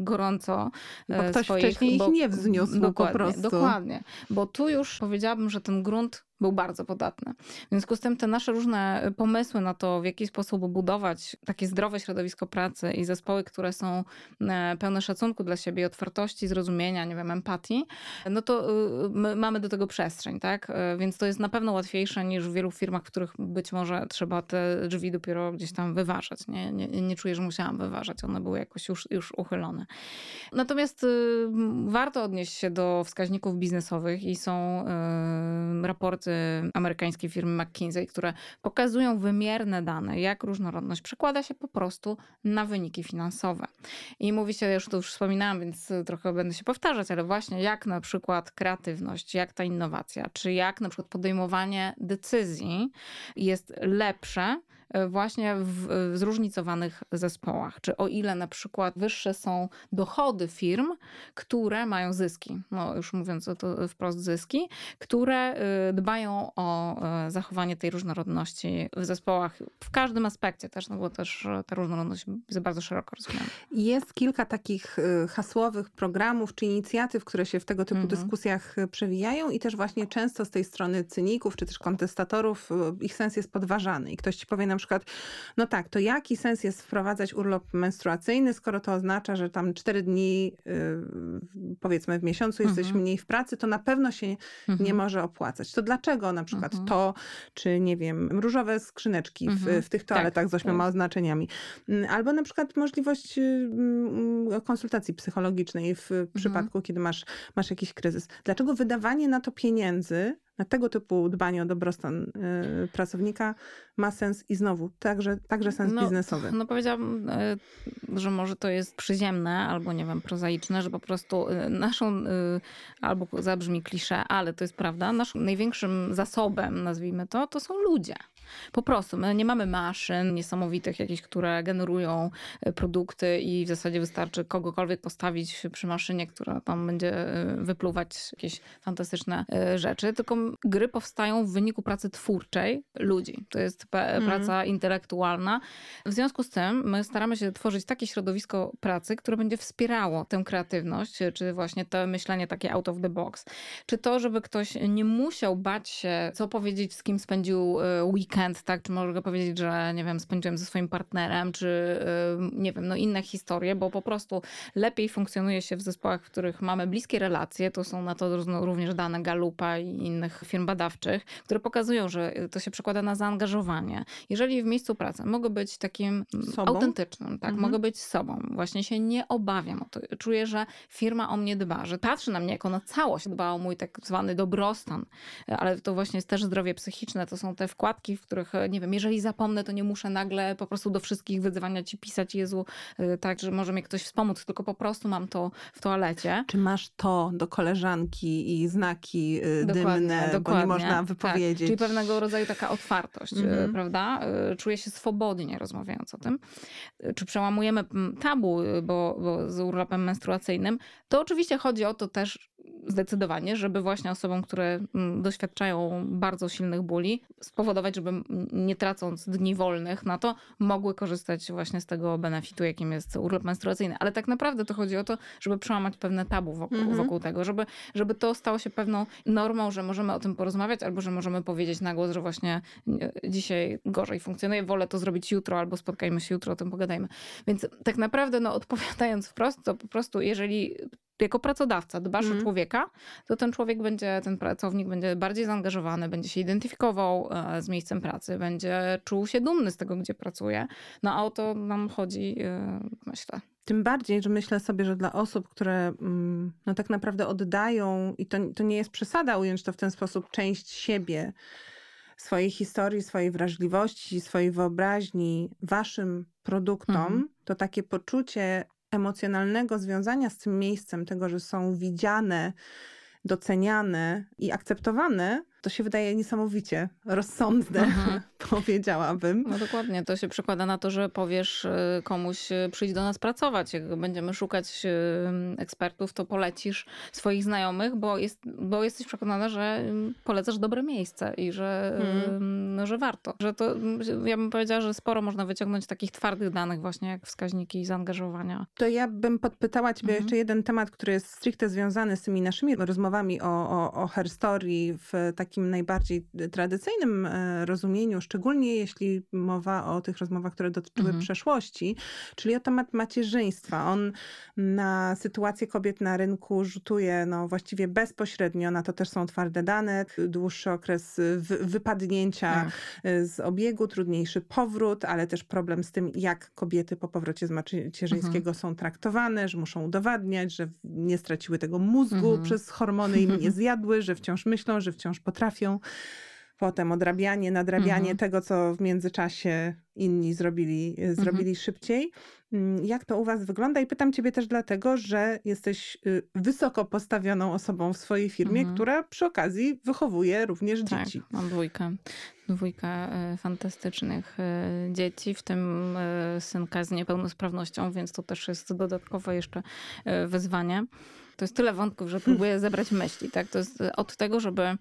Speaker 3: gorąco
Speaker 2: Bo
Speaker 3: e,
Speaker 2: ktoś
Speaker 3: swoich,
Speaker 2: wcześniej ich nie wzniósł po
Speaker 3: dokładnie,
Speaker 2: prostu.
Speaker 3: Dokładnie, bo tu już powiedziałabym, że ten grunt był bardzo podatny. W związku z tym te nasze różne pomysły na to, w jaki sposób budować takie zdrowe środowisko pracy i zespoły, które są e, pełne szacunku dla siebie, otwartości, zrozumienia, nie wiem, empatii, no to y, my mamy do tego przestrzeń, tak? Więc to jest na pewno łatwiejsze niż w wielu firmach, w których być może trzeba te drzwi dopiero gdzieś tam wyważać. Nie, nie, nie czuję, że musiałam wyważać. One były jakoś już, już uchylone. Natomiast y, warto odnieść się do wskaźników biznesowych i są y, raporty amerykańskiej firmy McKinsey, które pokazują wymierne dane, jak różnorodność przekłada się po prostu na wyniki finansowe. I mówi się, ja już to już wspominałam, więc y, trochę będę się powtarzać, ale właśnie jak na przykład kreatywność, jak ta innowacja, czy jak na przykład podejmowanie decyzji jest lepsze y, właśnie w, w zróżnicowanych zespołach. Czy o ile na przykład wyższe są dochody firm, które mają zyski, no już mówiąc o to wprost zyski, które dbają o zachowanie tej różnorodności w zespołach w każdym aspekcie też, no bo też ta różnorodność jest bardzo szeroko rozumiana.
Speaker 2: Jest kilka takich hasłowych programów czy inicjatyw, które się w tego typu
Speaker 3: Mhm.
Speaker 2: dyskusjach przewijają i też właśnie często z tej strony cyników czy też kontestatorów ich sens jest podważany. I ktoś ci powie na przykład, no tak, to jaki sens jest wprowadzać urlop menstruacyjny, skoro to oznacza, że tam cztery dni y, powiedzmy w miesiącu jesteś
Speaker 3: Mhm.
Speaker 2: mniej w pracy, to na pewno się nie
Speaker 3: Mhm.
Speaker 2: może opłacać. To dlaczego na przykład
Speaker 3: Mhm.
Speaker 2: to, czy nie wiem, różowe skrzyneczki w,
Speaker 3: Mhm.
Speaker 2: w tych toaletach z ośmioma oznaczeniami. Mm, Albo na przykład możliwość y, mm, konsultacji psychologicznej w przypadku, kiedy masz, masz jakiś kryzys. Dlaczego wydawanie na to pieniędzy, na tego typu dbanie o dobrostan y, pracownika ma sens i znowu, także, także sens biznesowy.
Speaker 3: No powiedziałabym, e, że może to jest przyziemne albo nie wiem, prozaiczne, że po prostu e, naszą, albo zabrzmi klisze, ale to jest prawda, naszym największym zasobem, nazwijmy to, to są ludzie. Po prostu, my nie mamy maszyn niesamowitych jakichś, które generują e, produkty i w zasadzie wystarczy kogokolwiek postawić przy maszynie, która tam będzie e, wypluwać jakieś fantastyczne e, rzeczy, tylko gry powstają w wyniku pracy twórczej ludzi. To jest
Speaker 2: Mhm.
Speaker 3: praca intelektualna. W związku z tym my staramy się tworzyć takie środowisko pracy, które będzie wspierało tę kreatywność, czy właśnie to myślenie takie out of the box. Czy to, żeby ktoś nie musiał bać się, co powiedzieć, z kim spędził weekend, weekend, tak? Czy mogę powiedzieć, że nie wiem, spędziłem ze swoim partnerem, czy y, nie wiem, no inne historie, bo po prostu lepiej funkcjonuje się w zespołach, w których mamy bliskie relacje. To są na to również dane Galupa i innych firm badawczych, które pokazują, że to się przekłada na zaangażowanie. Jeżeli w miejscu pracy mogę być takim
Speaker 2: Sobą?
Speaker 3: autentycznym, tak?
Speaker 2: Mhm.
Speaker 3: Mogę być sobą. Właśnie się nie obawiam o to. Czuję, że firma o mnie dba, że patrzy na mnie jako na całość, dba o mój tak zwany dobrostan, ale to właśnie jest też zdrowie psychiczne. To są te wkładki, w których, nie wiem, jeżeli zapomnę, to nie muszę nagle po prostu do wszystkich wyzwania ci pisać, Jezu, y, tak, że może mnie ktoś wspomóc, tylko po prostu mam to w toalecie.
Speaker 2: Czy masz to do koleżanki i znaki
Speaker 3: Dokładnie,
Speaker 2: dymne, bo
Speaker 3: dokładnie.
Speaker 2: nie można
Speaker 3: Tak,
Speaker 2: wypowiedzieć?
Speaker 3: czyli pewnego rodzaju taka otwartość, y,
Speaker 2: Mhm.
Speaker 3: prawda? Czuję się swobodnie rozmawiając o tym. Czy przełamujemy tabu, bo, bo z urlopem menstruacyjnym, to oczywiście chodzi o to też zdecydowanie, żeby właśnie osobom, które doświadczają bardzo silnych bóli, spowodować, żeby nie tracąc dni wolnych na to, mogły korzystać właśnie z tego benefitu, jakim jest urlop menstruacyjny. Ale tak naprawdę to chodzi o to, żeby przełamać pewne tabu wokół,
Speaker 2: Mhm.
Speaker 3: wokół tego, żeby, żeby to stało się pewną normą, że możemy o tym porozmawiać, albo że możemy powiedzieć na głos, że właśnie e, dzisiaj gorzej funkcjonuje, wolę to zrobić jutro, albo spotkajmy się jutro, o tym pogadajmy. Więc tak naprawdę, no, odpowiadając wprost, to po prostu jeżeli jako pracodawca dbasz
Speaker 2: Mhm.
Speaker 3: o człowieka, to ten człowiek będzie, ten pracownik będzie bardziej zaangażowany, będzie się identyfikował e, z miejscem pracy, będzie czuł się dumny z tego, gdzie pracuje. No a o to nam chodzi, e, myślę.
Speaker 2: Tym bardziej, że myślę sobie, że dla osób, które mm, no tak naprawdę oddają, i to, to nie jest przesada ująć to w ten sposób, część siebie, swojej historii, swojej wrażliwości, swojej wyobraźni waszym produktom,
Speaker 3: Mhm.
Speaker 2: to takie poczucie emocjonalnego związania z tym miejscem, tego, że są widziane, doceniane i akceptowane, to się wydaje niesamowicie rozsądne,
Speaker 3: Mhm.
Speaker 2: powiedziałabym.
Speaker 3: No dokładnie, to się przekłada na to, że powiesz y, komuś, y, przyjdź do nas pracować. Jak będziemy szukać y, ekspertów, to polecisz swoich znajomych, bo, jest, bo jesteś przekonana, że y, polecasz dobre miejsce i że,
Speaker 2: Mhm.
Speaker 3: no, że warto. Że to, y, ja bym powiedziała, że sporo można wyciągnąć takich twardych danych właśnie jak wskaźniki zaangażowania.
Speaker 2: To ja bym podpytała ciebie
Speaker 3: Mhm.
Speaker 2: jeszcze jeden temat, który jest stricte związany z tymi naszymi rozmowami o, o, o w takim najbardziej tradycyjnym e, rozumieniu, szczególnie jeśli mowa o tych rozmowach, które dotyczyły
Speaker 3: Mhm.
Speaker 2: przeszłości, czyli o temat macierzyństwa. On na sytuację kobiet na rynku rzutuje no, właściwie bezpośrednio, na to też są twarde dane, dłuższy okres wy, wypadnięcia
Speaker 3: Tak.
Speaker 2: z obiegu, trudniejszy powrót, ale też problem z tym, jak kobiety po powrocie z macierzyńskiego są traktowane, że muszą udowadniać, że nie straciły tego mózgu
Speaker 3: Mhm.
Speaker 2: przez hormony i nie zjadły, że wciąż myślą, że wciąż potrafią. Potem odrabianie, nadrabianie
Speaker 3: Mhm.
Speaker 2: tego, co w międzyczasie inni zrobili, y, zrobili szybciej. Mm, Jak to u was wygląda? I pytam ciebie też dlatego, że jesteś y, wysoko postawioną osobą w swojej firmie,
Speaker 3: Mhm.
Speaker 2: która przy okazji wychowuje również
Speaker 3: Tak,
Speaker 2: dzieci.
Speaker 3: mam dwójkę. Dwójkę e, fantastycznych e, dzieci, w tym e, synka z niepełnosprawnością, więc to też jest dodatkowe jeszcze e, wyzwanie. To jest tyle wątków, że próbuję zebrać myśli. Tak? To jest e, od tego, żeby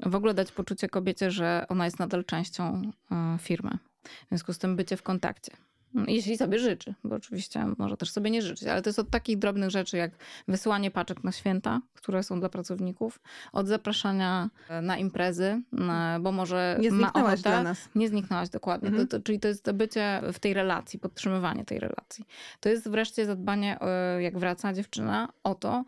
Speaker 3: w ogóle dać poczucie kobiecie, że ona jest nadal częścią e, firmy. W związku z tym bycie w kontakcie. Jeśli sobie życzy, bo oczywiście może też sobie nie życzyć, ale to jest od takich drobnych rzeczy jak wysyłanie paczek na święta, które są dla pracowników, od zapraszania e, na imprezy, bo może
Speaker 2: Nie
Speaker 3: ma
Speaker 2: zniknęłaś
Speaker 3: ochotę,
Speaker 2: dla nas.
Speaker 3: nie zniknęłaś dokładnie.
Speaker 2: Mhm.
Speaker 3: To, to, czyli to jest to bycie w tej relacji, podtrzymywanie tej relacji. To jest wreszcie zadbanie, e, jak wraca dziewczyna, o to,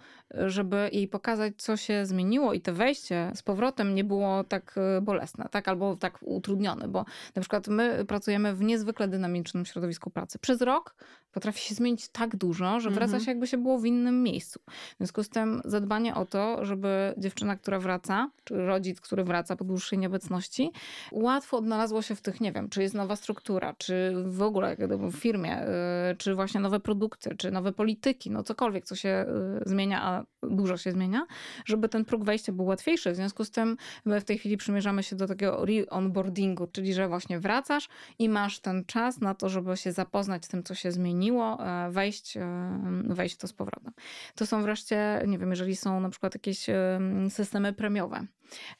Speaker 3: żeby jej pokazać, co się zmieniło i to wejście z powrotem nie było tak e, bolesne, tak? Albo tak utrudnione, bo na przykład my pracujemy w niezwykle dynamicznym środowisku pracy. Przez rok potrafi się zmienić tak dużo, że wraca
Speaker 2: Mhm.
Speaker 3: się jakby się było w innym miejscu. W związku z tym zadbanie o to, żeby dziewczyna, która wraca, czy rodzic, który wraca po dłuższej nieobecności, łatwo odnalazło się w tych, nie wiem, czy jest nowa struktura, czy w ogóle w firmie, y, czy właśnie nowe produkty, czy nowe polityki, no cokolwiek, co się y, zmienia, a dużo się zmienia, żeby ten próg wejścia był łatwiejszy. W związku z tym my w tej chwili przymierzamy się do takiego re-onboardingu, czyli że właśnie wracasz i masz ten czas na to, żeby się zapoznać z tym, co się zmieniło, e, wejść, e, wejść w to z powrotem. To są wreszcie, nie wiem, jeżeli są na przykład jakieś e, systemy premiowe,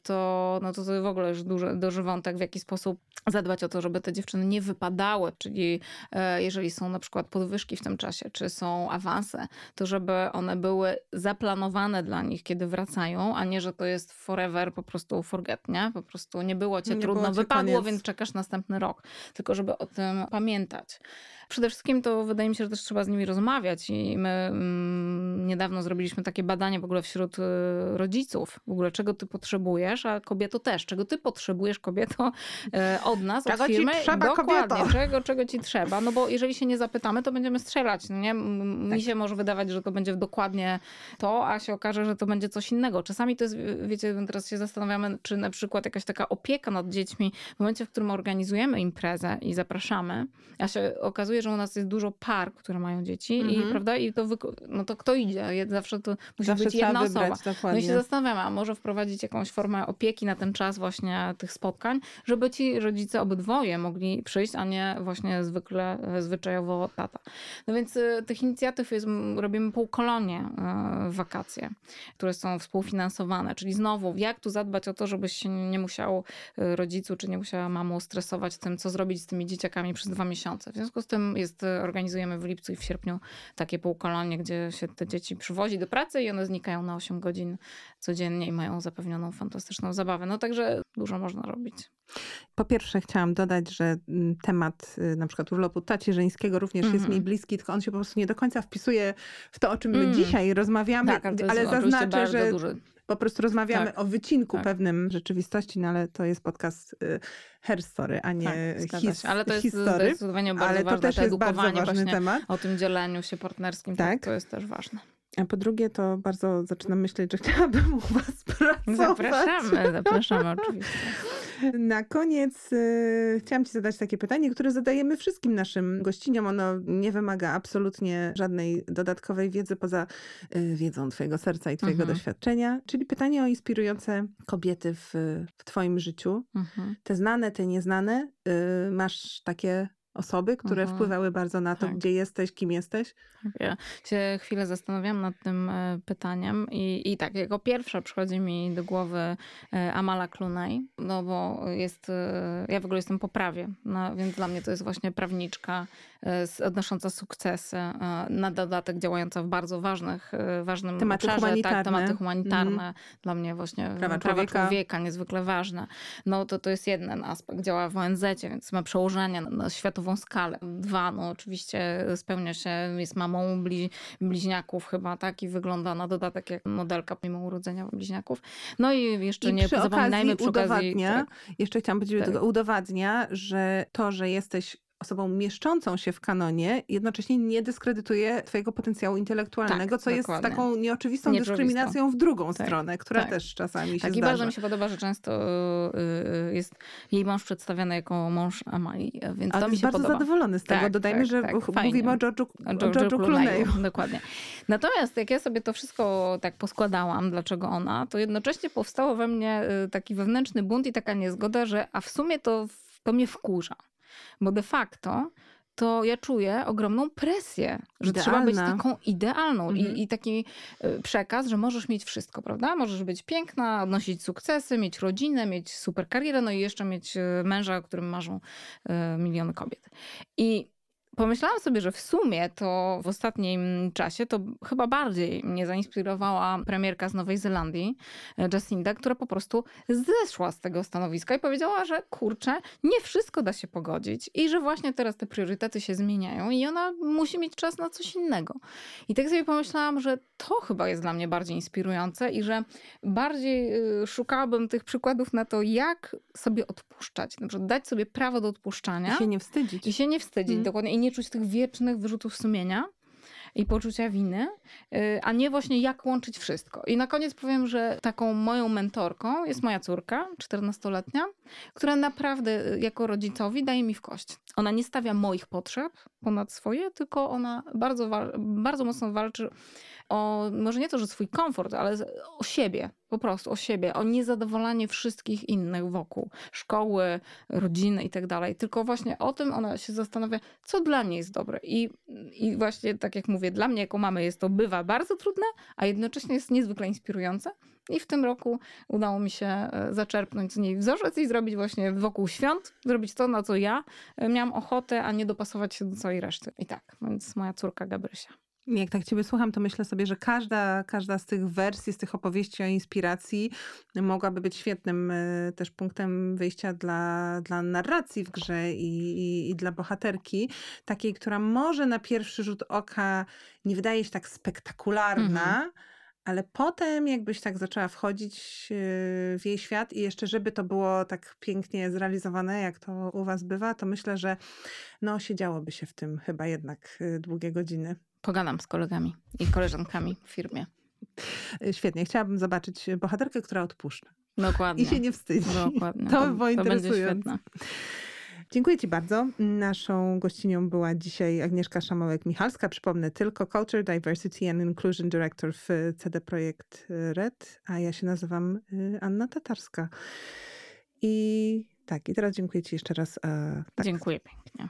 Speaker 3: to, no to, to w ogóle już duży, duży wątek, w jaki sposób zadbać o to, żeby te dziewczyny nie wypadały, czyli jeżeli są na przykład podwyżki w tym czasie, czy są awanse, to żeby one były zaplanowane dla nich, kiedy wracają, a nie, że to jest forever po prostu forget, nie? Po prostu nie było cię
Speaker 2: Nie
Speaker 3: trudno,
Speaker 2: było cię,
Speaker 3: wypadło,
Speaker 2: koniec.
Speaker 3: więc czekasz następny rok. Tylko żeby o tym pamiętać. Przede wszystkim to wydaje mi się, że też trzeba z nimi rozmawiać i my mm, niedawno zrobiliśmy takie badanie w ogóle wśród y, rodziców, w ogóle czego ty potrzebujesz, a kobieto też, czego ty potrzebujesz kobieto y, od nas,
Speaker 2: Czego
Speaker 3: od
Speaker 2: ci
Speaker 3: firmy.
Speaker 2: trzeba,
Speaker 3: Dokładnie,
Speaker 2: kobieto?
Speaker 3: czego, czego ci trzeba, no bo jeżeli się nie zapytamy, to będziemy strzelać, no nie? M-
Speaker 2: Tak.
Speaker 3: Mi się może wydawać, że to będzie dokładnie to, a się okaże, że to będzie coś innego. Czasami to jest, wiecie, teraz się zastanawiamy, czy na przykład jakaś taka opieka nad dziećmi w momencie, w którym organizujemy imprezę i zapraszamy, a się okazuje, że u nas jest dużo par, które mają dzieci i
Speaker 2: Mhm.
Speaker 3: prawda, i to, no to kto idzie? Zawsze to musi
Speaker 2: Zawsze
Speaker 3: być jedna
Speaker 2: wybrać,
Speaker 3: osoba. No
Speaker 2: dokładnie.
Speaker 3: i się zastanawiamy, a może wprowadzić jakąś formę opieki na ten czas właśnie tych spotkań, żeby ci rodzice obydwoje mogli przyjść, a nie właśnie zwykle, e, zwyczajowo tata. No więc e, tych inicjatyw jest, robimy półkolonie e, wakacje, które są współfinansowane, czyli znowu jak tu zadbać o to, żebyś się nie musiał rodzicu, czy nie musiała mamo stresować tym, co zrobić z tymi dzieciakami przez dwa miesiące. W związku z tym jest, e, organizujemy w lipcu i w sierpniu takie półkolonie, gdzie się te dzieci przywozi do pracy i one znikają na 8 godzin codziennie i mają zapewnioną fantastyczną zabawę. No także dużo można robić.
Speaker 2: Po pierwsze chciałam dodać, że mm, temat y, na przykład urlopu tacierzyńskiego również jest
Speaker 3: Mhm.
Speaker 2: mi bliski, tylko on się po prostu nie do końca wpisuje w to, o czym my
Speaker 3: Mm.
Speaker 2: dzisiaj rozmawiamy,
Speaker 3: Tak, ale,
Speaker 2: ale zaznaczę, że. Po prostu rozmawiamy
Speaker 3: Tak.
Speaker 2: o wycinku
Speaker 3: Tak.
Speaker 2: pewnym rzeczywistości, no ale to jest podcast y, Her Story, a nie
Speaker 3: Tak,
Speaker 2: his.
Speaker 3: Ale to jest
Speaker 2: history.
Speaker 3: zdecydowanie bardzo
Speaker 2: Ale to
Speaker 3: ważne.
Speaker 2: też
Speaker 3: to
Speaker 2: jest bardzo
Speaker 3: edukowanie
Speaker 2: ważny
Speaker 3: właśnie
Speaker 2: temat.
Speaker 3: o tym dzieleniu się partnerskim, tak.
Speaker 2: Tak.
Speaker 3: to jest też ważne.
Speaker 2: A po drugie, to bardzo zaczynam myśleć, że chciałabym u was pracować.
Speaker 3: Zapraszamy, zapraszamy oczywiście.
Speaker 2: Na koniec y, chciałam Ci zadać takie pytanie, które zadajemy wszystkim naszym gościniom. Ono nie wymaga absolutnie żadnej dodatkowej wiedzy poza y, wiedzą Twojego serca i Twojego
Speaker 3: Mhm.
Speaker 2: doświadczenia. Czyli pytanie o inspirujące kobiety w, w Twoim życiu.
Speaker 3: Mhm.
Speaker 2: Te znane, te nieznane. Y, masz takie osoby, które
Speaker 3: Mhm.
Speaker 2: wpływały bardzo na to,
Speaker 3: Tak.
Speaker 2: gdzie jesteś, kim jesteś.
Speaker 3: Tak, Ja się chwilę zastanawiam nad tym e, pytaniem i, i tak, jako pierwsza przychodzi mi do głowy e, Amala Clooney, no bo jest, e, ja w ogóle jestem po prawie, no, więc dla mnie to jest właśnie prawniczka odnosząca sukcesy, na dodatek działająca w bardzo ważnych, ważnym
Speaker 2: Tematy
Speaker 3: obszarze,
Speaker 2: humanitarne.
Speaker 3: tak, tematy humanitarne,
Speaker 2: Mhm.
Speaker 3: dla mnie właśnie
Speaker 2: Prawa
Speaker 3: prawa
Speaker 2: człowieka.
Speaker 3: człowieka, niezwykle ważne. No to to jest jeden aspekt, działa w ONZ, więc ma przełożenie na, na światową skalę. Dwa, no oczywiście spełnia się, jest mamą bli, bliźniaków chyba, tak, i wygląda na dodatek jak modelka mimo urodzenia bliźniaków. No i jeszcze
Speaker 2: I
Speaker 3: nie
Speaker 2: przy
Speaker 3: zapominajmy przy okazji...
Speaker 2: udowadnia,
Speaker 3: Tak,
Speaker 2: jeszcze chciałam powiedzieć,
Speaker 3: Tak.
Speaker 2: tego udowadnia, że to, że jesteś osobą mieszczącą się w kanonie, jednocześnie nie dyskredytuje twojego potencjału intelektualnego,
Speaker 3: Tak,
Speaker 2: co jest
Speaker 3: dokładnie.
Speaker 2: taką nieoczywistą dyskryminacją w drugą
Speaker 3: Tak,
Speaker 2: stronę, która
Speaker 3: tak.
Speaker 2: też czasami się
Speaker 3: Tak, i
Speaker 2: zdarza.
Speaker 3: bardzo mi się podoba, że często y, y, jest jej mąż przedstawiany jako mąż Amali, więc
Speaker 2: Ale
Speaker 3: to mi
Speaker 2: jest
Speaker 3: się
Speaker 2: bardzo
Speaker 3: podoba.
Speaker 2: zadowolony z tego.
Speaker 3: Tak,
Speaker 2: Dodajmy,
Speaker 3: tak,
Speaker 2: że
Speaker 3: tak,
Speaker 2: mówimy o George'u,
Speaker 3: O George'u.
Speaker 2: Clooney'u,
Speaker 3: Dokładnie. Natomiast jak ja sobie to wszystko tak poskładałam, dlaczego ona, to jednocześnie powstało we mnie y, taki wewnętrzny bunt i taka niezgoda, że a w sumie to, to mnie wkurza. Bo de facto to ja czuję ogromną presję, że trzeba być
Speaker 2: Idealna.
Speaker 3: taką idealną
Speaker 2: Mhm.
Speaker 3: I, i taki y, przekaz, że możesz mieć wszystko, prawda? Możesz być piękna, odnosić sukcesy, mieć rodzinę, mieć super karierę, no i jeszcze mieć y, męża, o którym marzą y, miliony kobiet. I Pomyślałam sobie, że w sumie to w ostatnim czasie to chyba bardziej mnie zainspirowała premierka z Nowej Zelandii, e, Jacinda, która po prostu zeszła z tego stanowiska i powiedziała, że kurczę, nie wszystko da się pogodzić i że właśnie teraz te priorytety się zmieniają i ona musi mieć czas na coś innego. I tak sobie pomyślałam, że to chyba jest dla mnie bardziej inspirujące i że bardziej y, szukałabym tych przykładów na to, jak sobie odpuszczać, na przykład dać sobie prawo do odpuszczania.
Speaker 2: I się nie wstydzić.
Speaker 3: I się nie wstydzić,
Speaker 2: Mm.
Speaker 3: dokładnie. I nie czuć tych wiecznych wyrzutów sumienia i poczucia winy, y, a nie właśnie jak łączyć wszystko. I na koniec powiem, że taką moją mentorką jest moja córka, 14-letnia, która naprawdę y, jako rodzicowi daje mi w kość. Ona nie stawia moich potrzeb ponad swoje, tylko ona bardzo, bardzo mocno walczy o, może nie to, że swój komfort, ale o siebie, po prostu o siebie, o niezadowolanie wszystkich innych wokół, szkoły, rodziny i tak dalej. Tylko właśnie o tym ona się zastanawia, co dla niej jest dobre. I, I właśnie tak jak mówię, dla mnie jako mamy jest to bywa bardzo trudne, a jednocześnie jest niezwykle inspirujące. I w tym roku udało mi się e, zaczerpnąć z niej wzorzec i zrobić właśnie wokół świąt, zrobić to, na co ja e, miałam ochotę, a nie dopasować się do całej reszty. I tak, więc moja córka Gabrysia.
Speaker 2: Jak tak ciebie słucham, to myślę sobie, że każda, każda z tych wersji, z tych opowieści o inspiracji mogłaby być świetnym e, też punktem wyjścia dla, dla narracji w grze i, i, i dla bohaterki, takiej, która może na pierwszy rzut oka nie wydaje się tak spektakularna, ale potem jakbyś tak zaczęła wchodzić e, w jej świat i jeszcze żeby to było tak pięknie zrealizowane, jak to u was bywa, to myślę, że no siedziałoby się w tym chyba jednak e, długie godziny.
Speaker 3: Pogadam z kolegami i koleżankami w firmie.
Speaker 2: Świetnie. Chciałabym zobaczyć bohaterkę, która odpuszcza
Speaker 3: Dokładnie.
Speaker 2: i się nie wstydzi.
Speaker 3: Dokładnie.
Speaker 2: To by było interesujące.
Speaker 3: świetne.
Speaker 2: Dziękuję Ci bardzo. Naszą gościnią była dzisiaj Agnieszka Szamałek-Michalska. Przypomnę tylko Culture, Diversity and Inclusion Director w CD Projekt Red, a ja się nazywam y, Anna Tatarska. I tak, i teraz dziękuję Ci jeszcze raz. e, Tak.
Speaker 3: Dziękuję pięknie.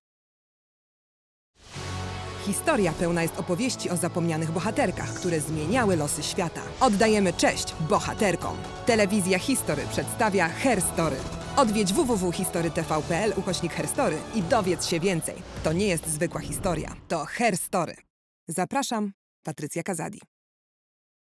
Speaker 1: Historia pełna jest opowieści o zapomnianych bohaterkach, które zmieniały losy świata. Oddajemy cześć bohaterkom. Telewizja History przedstawia Herstory. Odwiedź www.historytv.pl ukośnik Herstory i dowiedz się więcej. To nie jest zwykła historia, to Herstory. Zapraszam, Patrycja Kazadi.